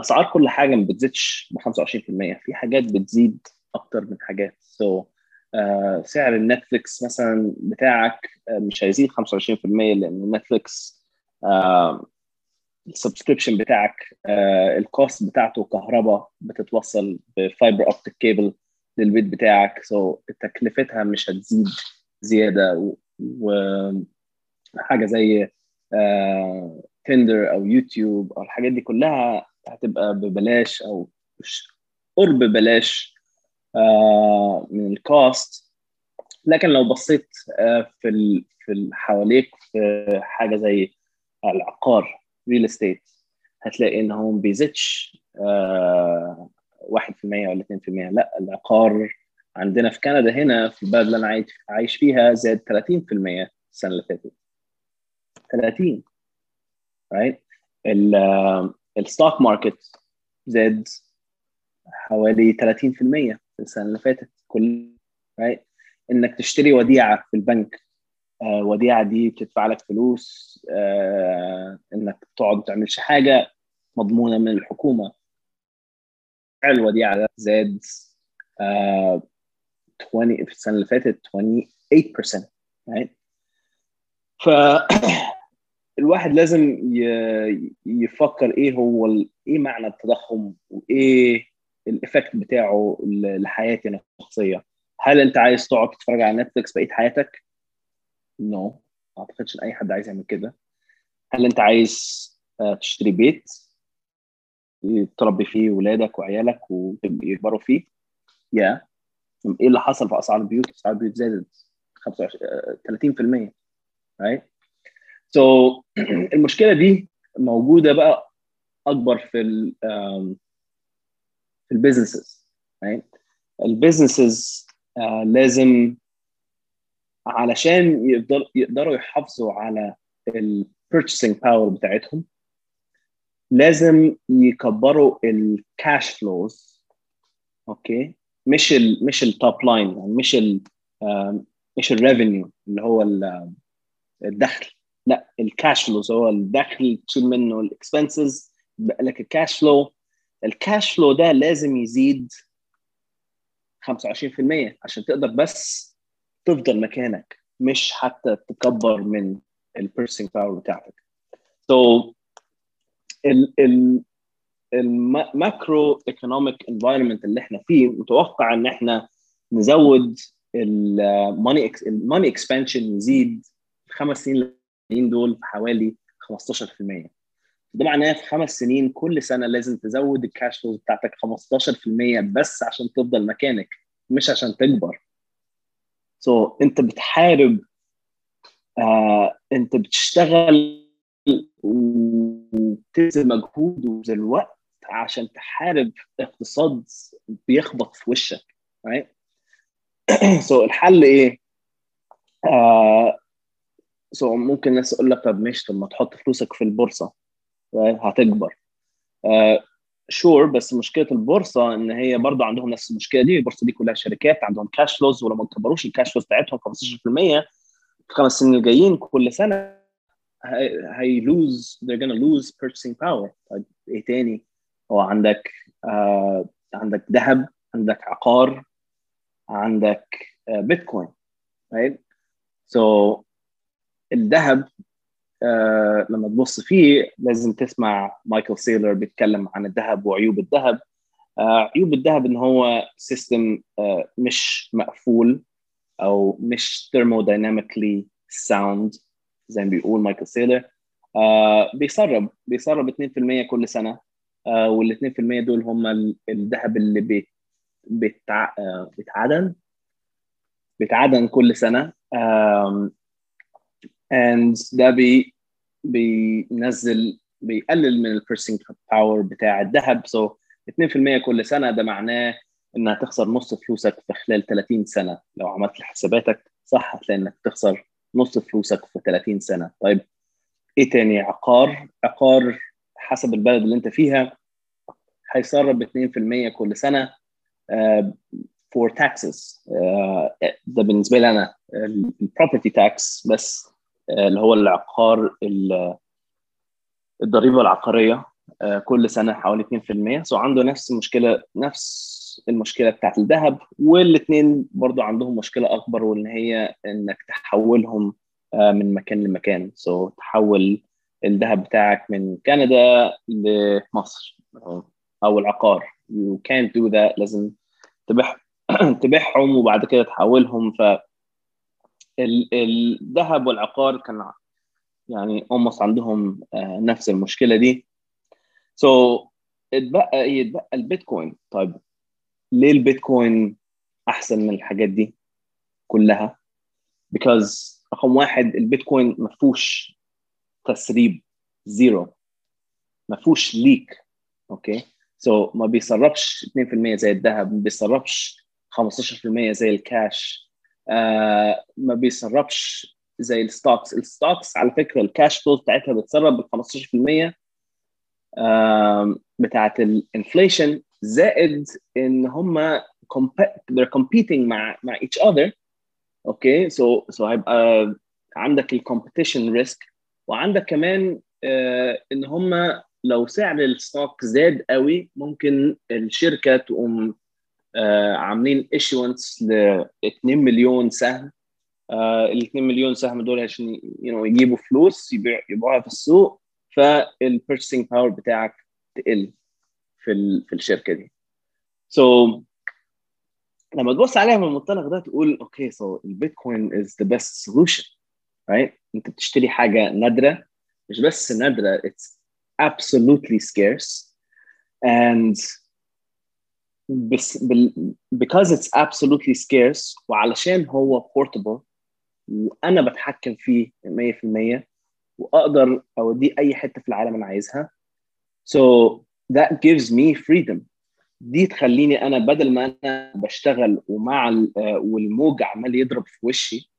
أسعار كل حاجة ما بتزيدش ب 25% في حاجات بتزيد أكتر من حاجات so, آه، سعر النتفليكس مثلا بتاعك آه، مش هيزيد 25% لأن نتفليكس ال subscription بتاعك آه، ال cost بتاعته كهرباء بتتوصل ب fiber optic cable للبيت بتاعك so تكلفتها مش هتزيد زيادة وحاجه زي تندر أو يوتيوب أو الحاجات دي كلها هتبقى ببلاش أو قرب بلاش آه، من ال cost لكن لو بصيت آه، في في حواليك في حاجة زي العقار real estate هتلاقي ان هو ما بيزيدش 1% آه، ولا 2% لا العقار عندنا في كندا هنا في البلد اللي أنا عايش فيها زاد 30% السنة اللي فاتت. 30 right الستوك ماركت زاد حوالي 30% في السنة اللي فاتت. كل right? إنك تشتري وديعة في البنك وديعة دي بتدفع لك فلوس آه إنك تقعد ما تعملش حاجة مضمونة من الحكومة الوديعه ده زاد آه 20 في السنة اللي فاتت 28% right? ف [COUGHS] الواحد لازم يفكر إيه هو إيه معنى التضخم وإيه ال effect بتاعه لحياتي أنا الشخصية هل أنت عايز تقعد تتفرج على نتفلكس بقية حياتك؟ no. ما أعتقدش إن أي حد عايز يعمل كده هل أنت عايز آه، تشتري بيت تربي فيه ولادك وعيالك ويكبروا فيه؟ yeah. إيه اللي حصل في أسعار البيوت؟ أسعار البيوت زادت 30% right so [CLEARS THROAT] المشكلة دي موجودة بقى أكبر في في ال businesses ال businesses آه لازم علشان يقدر يقدروا يحافظوا على ال purchasing power بتاعتهم لازم يكبروا ال cash flows okay مش ال مش ال top line يعني مش ال مش ال revenue اللي هو الدخل. لا ال cash flows هو الدخل تشيل منه ال expenses بقى لك ال cash flow ال cash flow ده لازم يزيد 25% عشان تقدر بس تفضل مكانك مش حتى تكبر من ال purchasing power بتاعتك. So ال ال ال macroeconomic environment اللي إحنا فيه متوقع إن إحنا نزود ال money ال money expansion يزيد الخمس سنين دول بحوالي 15% ده معناه في خمس سنين كل سنة لازم تزود ال cash flows بتاعتك 15% بس عشان تفضل مكانك مش عشان تكبر. so, انت بتحارب آه انت بتشتغل وبتبذل مجهود وبتبذل وقت عشان تحارب اقتصاد بيخبط في وشك right [CLEARS THROAT] so الحل إيه؟ آه so ممكن الناس تقول لك طب ماشي طب ما تحط فلوسك في البورصة right? هتكبر آه sure بس مشكلة البورصة إن هي برضه عندهم نفس المشكلة دي. البورصة دي كلها شركات عندهم cash flows ولو ما كبروش ال cash flows بتاعتهم 15% في الخمس سنين الجايين كل سنة هي lose they're gonna lose purchasing power. طيب إيه تاني؟ هو عندك آه عندك ذهب عندك عقار عندك آه بيتكوين right so الذهب آه لما تبص فيه لازم تسمع مايكل سيلر بيتكلم عن الذهب وعيوب الذهب. آه عيوب الذهب إن هو system آه مش مقفول أو مش thermodynamically sound زي ما بيقول مايكل سيلر. بيسرب بيسرب 2% كل سنة. وال 2% دول هم الذهب اللي بيت بيتع... بيتعدن. بيتعدن كل سنة. And ده بي بينزل بيقلل من ال purchasing power بتاع الذهب. so so 2% كل سنة ده معناه إنها تخسر نص فلوسك في خلال 30 سنة. لو عملت حساباتك صح هتلاقي إنك تخسر نص فلوسك في 30 سنة. طيب إيه تاني؟ عقار. عقار حسب البلد اللي أنت فيها هيسرب 2% كل سنة uh, for taxes. uh, ده بالنسبة لي أنا ال property tax بس uh, اللي هو العقار الضريبة العقارية. uh, كل سنة حوالي 2% so عنده نفس المشكلة نفس المشكلة بتاعت الذهب والاثنين برضو عندهم مشكلة أكبر وإن هي إنك تحولهم من مكان لمكان. so تحول الذهب بتاعك من كندا لمصر أو العقار. You can't do that. لازم تبيع [CLEARS THROAT] تبيعهم وبعد كده تحولهم. ف الذهب والعقار كان يعني almost عندهم نفس المشكلة دي. so so, اتبقى يتبقى البيتكوين. طيب ليه البيتكوين أحسن من الحاجات دي كلها؟ Because رقم واحد البيتكوين ما فيهوش تسريب zero ما فيهوش leak okay so ما بيسربش 2% زي الذهب ما بيسربش 15% زي الكاش. آه ما بيسربش زي ال stocks. ال stocks على فكرة ال cash flow بتاعتها بتسرب ب 15% آه بتاعت ال inflation زائد إن هم they're competing مع مع each other. okay so so هيبقى عندك ال competition risk وعندك كمان آه إن هم لو سعر ال stock زاد قوي ممكن الشركة تقوم عاملين issuance ل 2 مليون سهم آه ال 2 مليون سهم دول عشان know, يجيبوا فلوس يبيع يبيعوها في السوق فال purchasing power بتاعك تقل في. في الشركة دي. so so, لما تبص عليها من المنطلق ده تقول okay so البيتكوين is the best solution right انت بتشتري حاجة نادرة مش بس نادرة it's absolutely scarce and بس بال, because it's absolutely scarce وعلشان هو portable وأنا بتحكم فيه 100% وأقدر أوديه أي حتة في العالم أنا عايزها. So that gives me freedom. دي تخليني أنا بدل ما أنا بشتغل ومع والموج عمال يضرب في وشي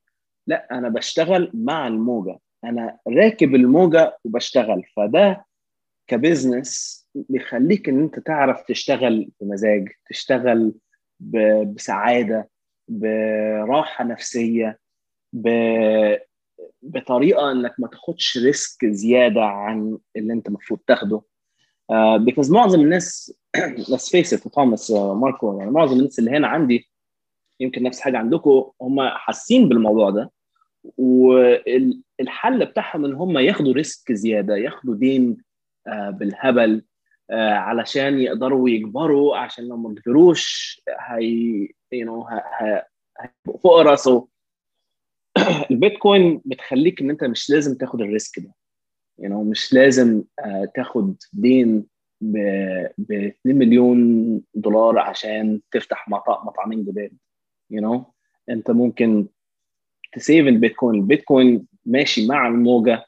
لا أنا بشتغل مع الموجة. أنا راكب الموجة وبشتغل. فده ك business بيخليك إن أنت تعرف تشتغل بمزاج تشتغل بسعادة براحة نفسية. بطريقة إنك ما تاخدش risk زيادة عن اللي أنت المفروض تاخده uh, because معظم الناس [CLEARS THROAT] face it توماس ماركو يعني معظم الناس اللي هنا عندي يمكن نفس حاجة عندكم هم حاسين بالموضوع ده والحل بتاعهم إن هم ياخدوا risk زيادة ياخدوا دين uh, بالهبل علشان يقدروا يكبروا عشان لو ما كبروش هي know هيبقوا فوق راسه. [CLEARS THROAT] البيتكوين بتخليك إن أنت مش لازم تاخد ال risk ده. know مش لازم uh, تاخد دين ب 2 مليون دولار عشان تفتح مطعم مطعمين جداد. you know أنت ممكن ت save البيتكوين. البيتكوين ماشي مع الموجة.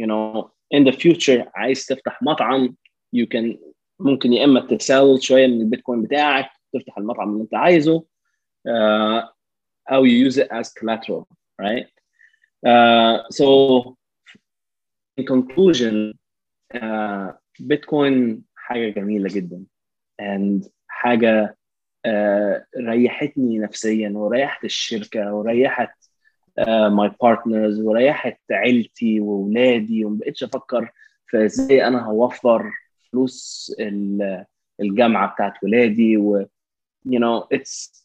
you know in the future عايز تفتح مطعم you can ممكن يا إما تساوي شوية من البيتكوين بتاعك تفتح المطعم اللي أنت عايزه use it as collateral right uh, so in conclusion uh, Bitcoin حاجة جميلة جدا and حاجة uh, ريحتني نفسيا وريحت الشركة وريحت my uh, partners وريحت عيلتي واولادي وما بقتش أفكر في إزاي أنا هوفر فلوس الجامعة بتاعت ولادي و you know it's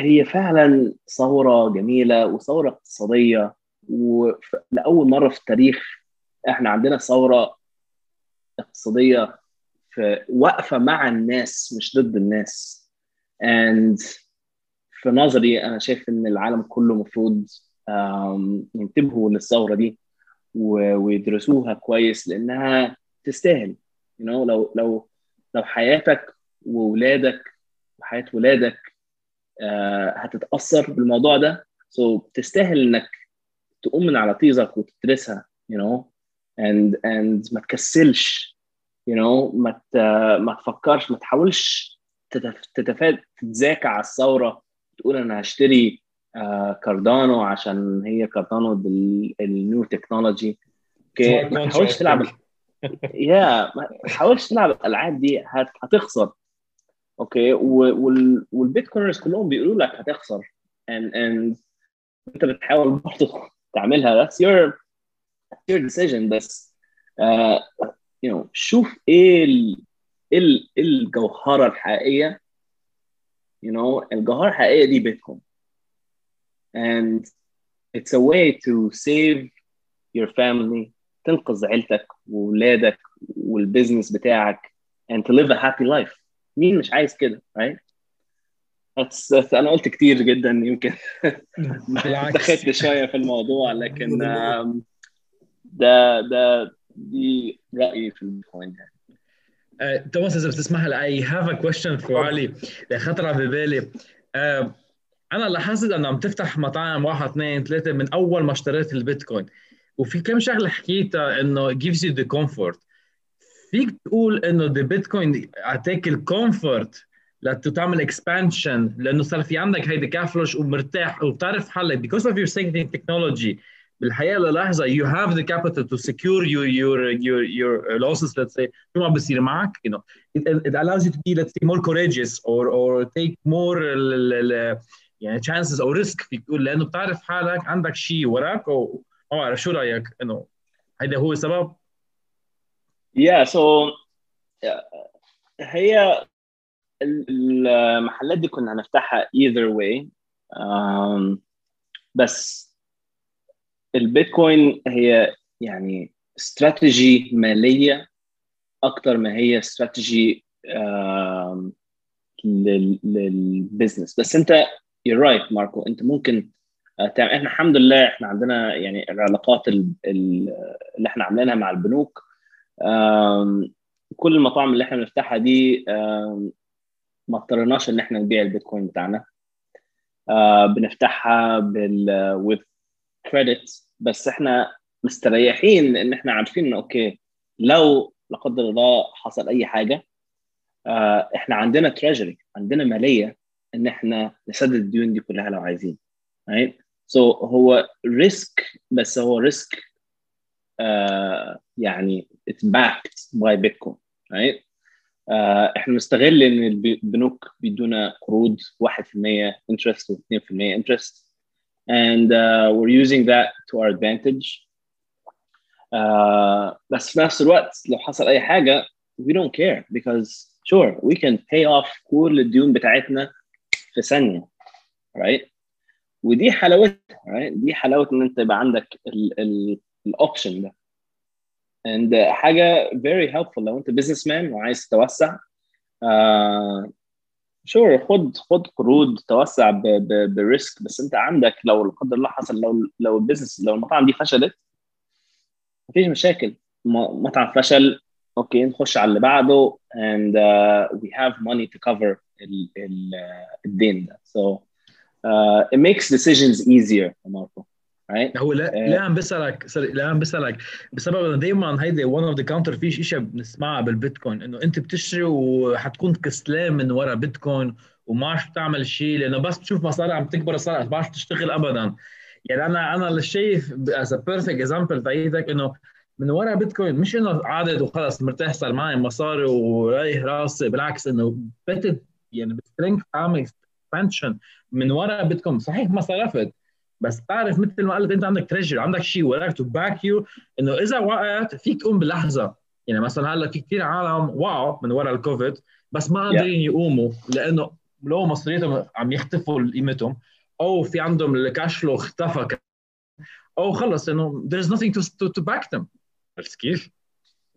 هي فعلا ثورة جميلة وثورة اقتصادية ولاول مرة في التاريخ إحنا عندنا ثورة اقتصادية واقفة مع الناس مش ضد الناس. And في نظري أنا شايف إن العالم كله المفروض ينتبهوا للثورة دي ويدرسوها كويس لأنها تستاهل. You know, لو لو لو حياتك واولادك وحياه ولادك uh, هتتأثر بالموضوع ده. So تستاهل إنك تقوم من على طيزك وتدرسها you know and and ما تكسلش you know ما ما تفكرش ما تحاولش تتفاد تتذاكى على الثورة تقول أنا هشتري uh, كاردانو عشان هي كاردانو بال new technology. okay؟ ما تحاولش تلعب يا ما تحاولش تلعب الألعاب دي هتخسر. okay؟ وال Bitcoiners كلهم بيقولوا لك هتخسر. And and أنت بتحاول برضه تعملها. That's your your decision. بس uh, you know شوف إيه ال ال الجوهرة الحقيقية. You know الجوهرة الحقيقية دي بيتكوين and it's a way to save your family تنقذ عيلتك واولادك والبيزنس بتاعك and to live a happy life. مين مش عايز كده right? بس أنا قلت كتير جدا يمكن. [LAUGHS] [LAUGHS] دخلت شوية في الموضوع لكن [LAUGHS] ده ده دي رأيي في البيتكوين يعني. توماس إذا بتسمح لي I have a question for علي خطر على بالي. uh, أنا لاحظت إنه عم تفتح مطاعم واحد اثنين ثلاثة من أول ما اشتريت البيتكوين. وفي كم شغله حكيتها انه gives you the comfort فيك تقول انه the bitcoin اعطاك الكومفورت لتعمل اكسبانشن لأنه صار في عندك هيدي كافلوش ومرتاح وبتعرف حالك because of your saving technology بالحياة للحظه you have the capital to secure your your your your losses let's say شو ما بصير معك you know it, it allows you to be let's say more courageous or or take more يعني chances أو risk فيك تقول لأنه بتعرف حالك عندك شيء وراك ما بعرف شو رايك انه هيدا هو السبب؟ yeah so هي المحلات دي كنا هنفتحها either way um, بس البيتكوين هي يعني استراتيجي مالية أكتر ما هي استراتيجي um, للبزنس بس أنت you're right ماركو أنت ممكن إحنا الحمد لله إحنا عندنا يعني العلاقات اللي إحنا عاملينها مع البنوك كل المطاعم اللي إحنا بنفتحها دي ما اضطريناش إن إحنا نبيع البيتكوين بتاعنا. بنفتحها بال debt بس إحنا مستريحين إن إحنا عارفين انه okay لو لا قدر الله حصل أي حاجة إحنا عندنا treasury عندنا مالية إن إحنا نسدد الديون دي كلها لو عايزين so هو ريسك بس هو ريسك uh, يعني it's backed by Bitcoin right uh, احنا نستغل ان البنوك بيدونا قروض 1% interest و 2% interest and uh, we're using that to our advantage uh, بس في نفس الوقت لو حصل اي حاجه we don't care because sure we can pay off كل الديون بتاعتنا في ثانيه right ودي حلاوتها? دي حلاوة إن أنت يبقى عندك ال option ده. And حاجة very helpful لو أنت businessman وعايز تتوسع. uh, sure خد خد قروض توسع ب risk بس أنت عندك لو لا قدر الله حصل لو لو ال business لو المطاعم دي فشلت مفيش مشاكل. مطعم فشل okay نخش على اللي بعده. And uh, we have money to cover ال, ال, الدين ده. So uh, it makes decisions easier ماركو right? هو لا لا عم بسالك sorry لا عم بسألك بسبب إنه دائما هيدي one of the counter فيش شيء بنسمعها بالبيتكوين إنه أنت بتشتري وحتكون كسلان من ورا بيتكوين وما عرفت تعمل شيء لأنه بس بتشوف مصاري عم تكبر الصاري ما عرفت تشتغل ابدا. يعني أنا أنا اللي شايف as perfect example تاعيتك إنه من ورا بيتكوين مش إنه عادت وخلص مرتاح صار معي مصاري ورايح راسي بالعكس إنه بتت يعني ب strength عامل expansion من ورا بيتكوين صحيح ما صرفت بس تعرف مثل ما قلت أنت عندك treasure عندك شيء وراك to back you إنه إذا وقعت فيك تقوم بلحظة. يعني مثلا هلأ في كثير عالم وقعوا من ورا الكوفيد بس ما قادرين يقوموا لأنه لو مصرياتهم عم يختفوا قيمتهم أو في عندهم ال cash flow اختفى أو خلص إنه there's nothing to, to, to back them. عرفت كيف؟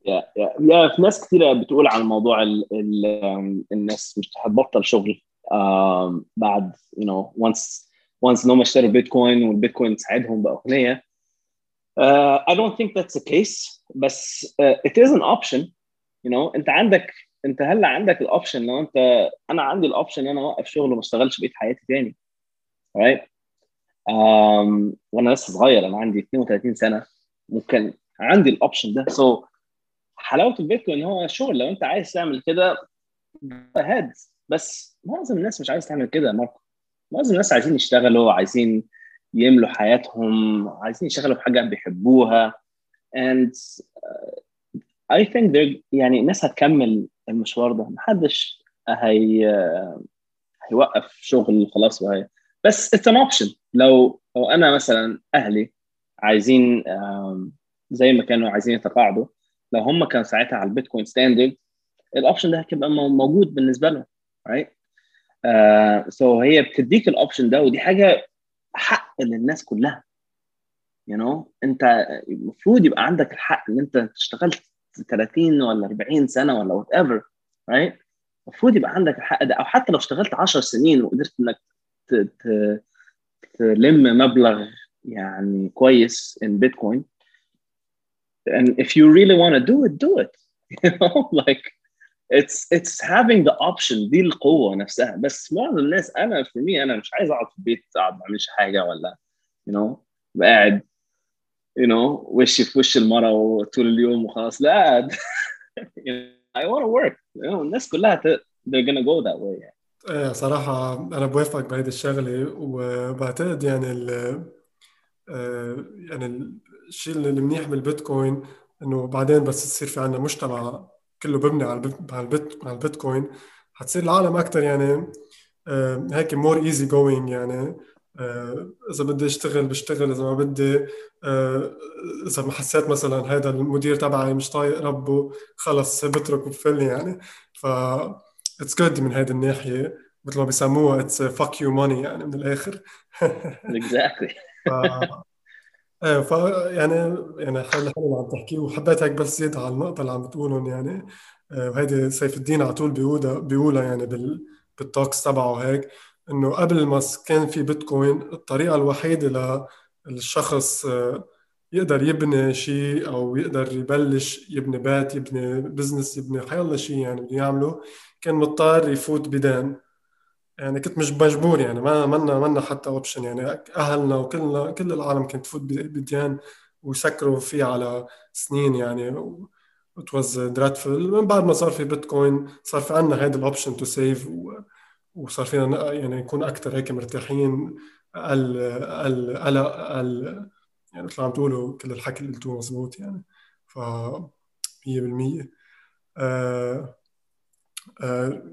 yeah yeah في ناس كثيره بتقول عن موضوع ال ال الناس مش حتبطل شغل. Um, بعد you know once once إنهم اشتروا بيتكوين والبيتكوين ساعدهم بقوا اغنياء uh, I don't think that's the case بس uh, it is an option. You know انت عندك انت هلا عندك ال option لو انت أنا عندي ال option إن أنا أوقف شغل وما أشتغلش بقيت حياتي تاني. Right um, وأنا لسه صغير أنا عندي 32 سنة. ممكن عندي ال option ده. so, حلاوة البيتكوين هو شغل. لو أنت عايز تعمل كده هاد بس معظم الناس مش عايز تعمل كده ماركو معظم الناس عايزين يشتغلوا عايزين يملوا حياتهم عايزين يشتغلوا في حاجة بيحبوها. And I think يعني الناس هتكمل المشوار ده. محدش هي هيوقف شغل خلاص وهي بس it's an option. لو لو أنا مثلا أهلي عايزين زي ما كانوا عايزين يتقاعدوا لو هم كانوا ساعتها على البيتكوين standard ال option ده هيبقى موجود بالنسبة لهم. Right? سو uh, so هي بتديك ال option ده ودي حاجة حق للناس كلها. You know انت المفروض يبقى عندك الحق إن انت اشتغلت 30 ولا 40 سنة ولا whatever right المفروض يبقى عندك الحق ده أو حتى لو اشتغلت 10 سنين وقدرت إنك تلم مبلغ يعني كويس in Bitcoin and if you really want to do it do it. [LAUGHS] You know like it's it's having the option دي القوة نفسها. بس معظم الناس أنا for me أنا مش عايز أقعد في البيت اقعد ما اعملش حاجة ولا you know قاعد you know وشي في وش المرة طول اليوم وخلاص. لا. [LAUGHS] I want to work. You know, الناس كلها they're gonna go that way. يعني. إيه صراحة أنا بوافقك بهيدي الشغلة وبعتقد يعني ال يعني الشيء اللي منيح بالبيتكوين إنه بعدين بس تصير في عندنا مجتمع كله ببني على البيت على البيت على البيتكوين. حتصير العالم أكثر يعني هيك more easy going يعني إذا بدي أشتغل بشتغل إذا ما بدي إذا ما حسيت مثلا هذا المدير تبعي مش طايق ربه خلص بترك وبفل يعني. ف it's good من هذه الناحية مثل ما بيسموها it's fuck you money يعني من الآخر. [LAUGHS] ف... إيه ف يعني يعني حلو حلو اللي عم تحكيه وحبيت هيك بس زيد على النقطة اللي عم بتقولهم يعني. وهيدي سيف الدين على طول بيقولها بيقولها يعني بال بال talks تبعه هيك إنه قبل ما كان في بيتكوين الطريقة الوحيدة للشخص يقدر يبني شيء أو يقدر يبلش يبني بيت يبني business يبني حيالله شيء يعني بده يعمله كان مضطر يفوت بدين. يعني كنت مش مجبور يعني ما منا منا حتى option يعني. أهلنا وكلنا كل العالم كانت تفوت بديان ويسكروا فيه على سنين يعني. It was dreadful. من بعد ما صار في بيتكوين صار في عندنا هيدا ال option to save وصار فينا يعني نكون أكثر هيك مرتاحين. أقل أقل قلق أقل يعني مثل عم تقولوا كل الحكي اللي قلتوه مزبوط يعني. ف 100% آه آه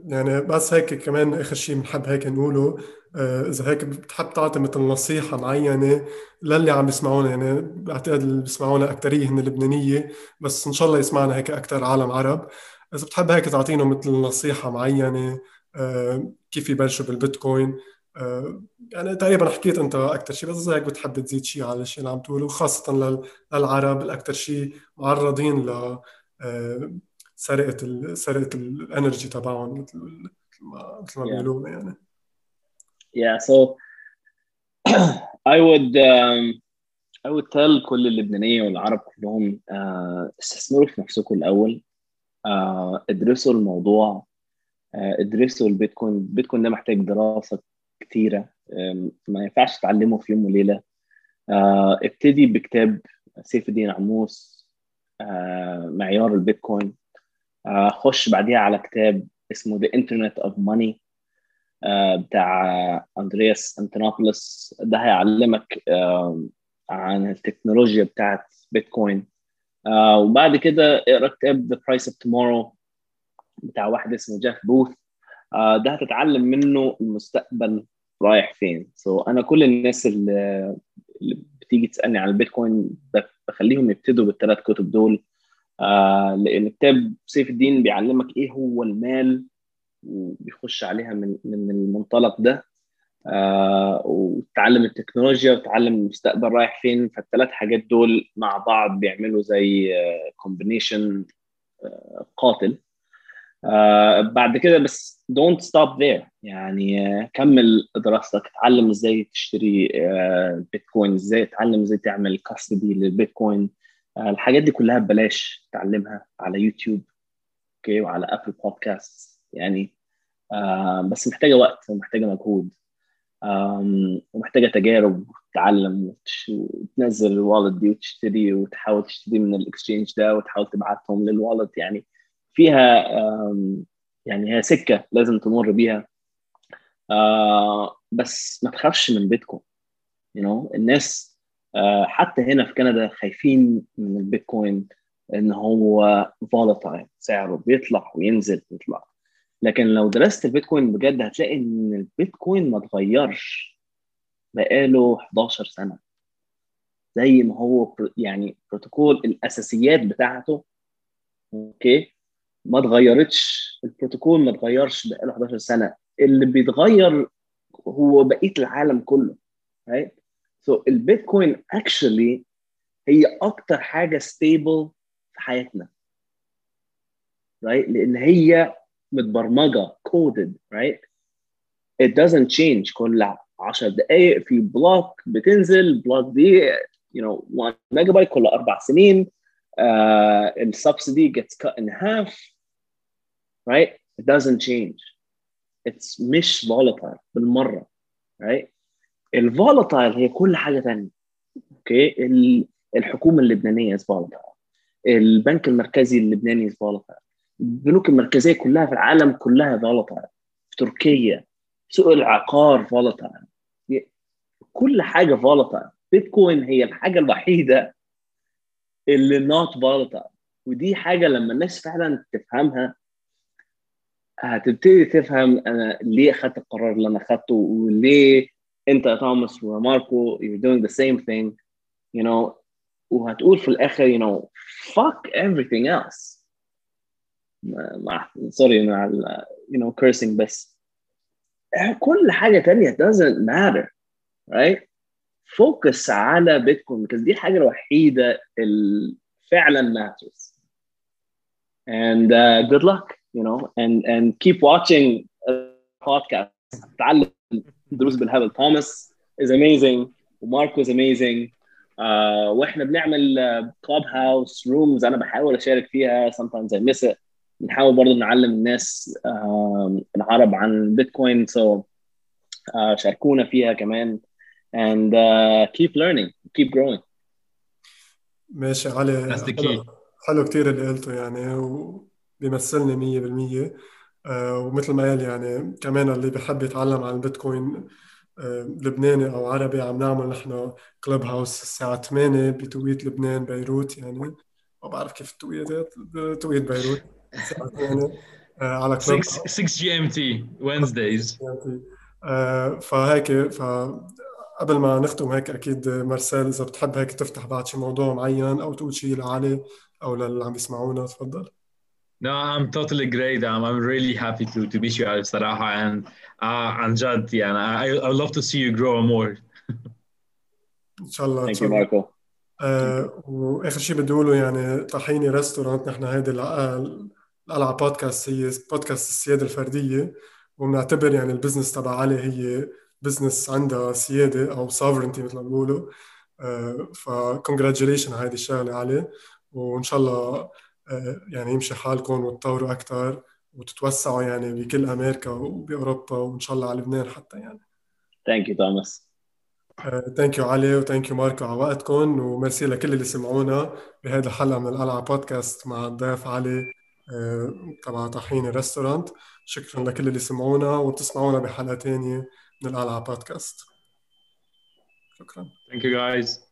يعني بس هيك كمان آخر شيء بنحب هيك نقوله آه إذا هيك بتحب تعطي مثل نصيحة معينة للي عم يسمعونا يعني بعتقد اللي بيسمعونا اكثريه هن لبنانية بس إن شاء الله يسمعنا هيك أكثر عالم عرب. إذا بتحب هيك تعطينا مثل نصيحة معينة آه كيف يبلشوا بالبيتكوين آه يعني تقريبا حكيت أنت أكثر شيء بس هيك بتحب تزيد شيء على الشيء اللي عم تقوله وخاصة للعرب الاكثر شيء معرضين ل سرقه ال سرقه الانرجي تبعهم مثل ما مثل ما بيقولوا يعني. Yeah, so [CLEARS THROAT] I would um, I would tell كل اللبنانية والعرب كلهم uh, استثمروا في نفسكم الأول. Uh, ادرسوا الموضوع. Uh, ادرسوا البيتكوين. البيتكوين ده محتاج دراسة كتيرة. Um, ما ينفعش تتعلمه في يوم وليلة. آه، ابتدي بكتاب سيف الدين عموس. معيار البيتكوين. خش بعديها على كتاب اسمه The Internet of Money بتاع أندرياس أنتونوبولوس. ده هيعلمك عن التكنولوجيا بتاعت بيتكوين. وبعد كده اقرا كتاب The Price of Tomorrow بتاع واحد اسمه جيف بوث. ده هتتعلم منه المستقبل رايح فين. so أنا كل الناس اللي بتيجي تسألني عن البيتكوين بخليهم يبتدوا بالثلاث كتب دول. آه لأن كتاب سيف الدين بيعلمك إيه هو المال وبيخش عليها من من المنطلق ده. آه وتعلم التكنولوجيا وتعلم المستقبل رايح فين. فالثلاث حاجات دول مع بعض بيعملوا زي combination آه قاتل. بعد كده بس don't stop there. يعني كمل دراستك. اتعلم إزاي تشتري بيتكوين إزاي تتعلم إزاي تعمل custody للبيتكوين الحاجات دي كلها ببلاش تعلمها على يوتيوب okay؟ وعلى Apple Podcasts يعني آه بس محتاجة وقت ومحتاجة مجهود ومحتاجة تجارب وتتعلم وتنزل ال wallet دي وتشتري وتحاول تشتري من ال exchange ده وتحاول تبعتهم لل wallet يعني فيها يعني هي سكة لازم تمر بيها بس ما تخافش من بيتكوين you know الناس حتى هنا في كندا خايفين من البيتكوين إن هو volatile سعره بيطلع وينزل يطلع لكن لو درست البيتكوين بجد هتلاقي إن البيتكوين ما اتغيرش بقاله 11 سنة. زي ما هو يعني بروتوكول الأساسيات بتاعته Okay ما اتغيرتش. البروتوكول ما اتغيرش بقاله 11 سنة. اللي بيتغير هو بقية العالم كله right so البيتكوين actually هي أكتر حاجة stable في حياتنا. Right? لأن هي متبرمجة coded right? It doesn't change كل 10 دقائق في بلوك بتنزل بلوك دي you know 1 ميجا بايت كل أربع سنين. uh, ال subsidy gets cut in half. Right? It doesn't change. It's مش volatile بالمرة. Right? ال volatile هي كل حاجة ثانية okay? الحكومة اللبنانية volatile. البنك المركزي اللبناني volatile. البنوك المركزية كلها في العالم كلها volatile. في تركيا سوق العقار volatile. كل حاجة volatile. بيتكوين هي الحاجة الوحيدة اللي not volatile. ودي حاجة لما الناس فعلا تفهمها هتبتدي تفهم أنا ليه اخذت القرار اللي أنا اخذته وليه انت يا توماس وماركو you're doing the same thing you know وهتقول في الآخر you know fuck everything else مع سوري مع you know cursing بس كل حاجة تانية doesn't matter right focus على بيتكوين because دي الحاجة الوحيده اللي فعلا matters and uh, good luck you know and and keep watching podcast تعلم دروس بالهبل. توماس is amazing. وماركو amazing. uh, وإحنا بنعمل كلاب هاوس رومز أنا بحاول أشارك فيها. Sometimes I miss it. بنحاول برضه نعلم الناس uh, العرب عن البيتكوين so uh, شاركونا فيها كمان. And uh, keep learning. Keep growing. ماشي علي That's the حلو, key. حلو كتير اللي قلته يعني وبيمثلني مية بالمية. آه ومثل ما قال يعني كمان اللي بيحب يتعلم عن البيتكوين آه لبناني أو عربي عم نعمل نحن كلوب هاوس الساعة 8 بتوقيت لبنان بيروت يعني. ما بعرف كيف التوقيتات توقيت بيروت الساعة [LAUGHS] 8 آه على Club 6 6 GMT آه فهيك ف قبل ما نختم هيك أكيد مارسيل إذا بتحب هيك تفتح بعد شي موضوع معين أو تقول شيء لعلي أو للي عم يسمعونا تفضل. No, I'm totally great. I'm, I'm really happy to, to meet you علي الصراحة and uh, عن جد يعني I, I would love to see you grow more. [LAUGHS] ان شاء الله ان thank you ماركو آه وآخر شيء بدي اقوله يعني طحيني Restaurant نحن هيدي الع- القلعه بودكاست هي بودكاست السيادة الفردية وبنعتبر يعني ال business تبع علي هي business عندها سيادة أو sovereignty مثل ما بيقولوا آه ف congratulations على هيدي الشغلة علي وإن شاء الله آه يعني يمشي حالكم وتطوروا أكثر وتتوسعوا يعني بكل أمريكا وبأوروبا وإن شاء الله على لبنان حتى يعني. Thank you so much Thank you علي و thank you ماركو على وقتكم وميرسي لكل اللي سمعونا بهذه الحلقة من القلعه بودكاست مع الضيف علي آه، تبع طحين Restaurant شكرا لكل اللي سمعونا وتسمعونا بحلقة ثانية من القلعه بودكاست. شكرا. Thank you guys.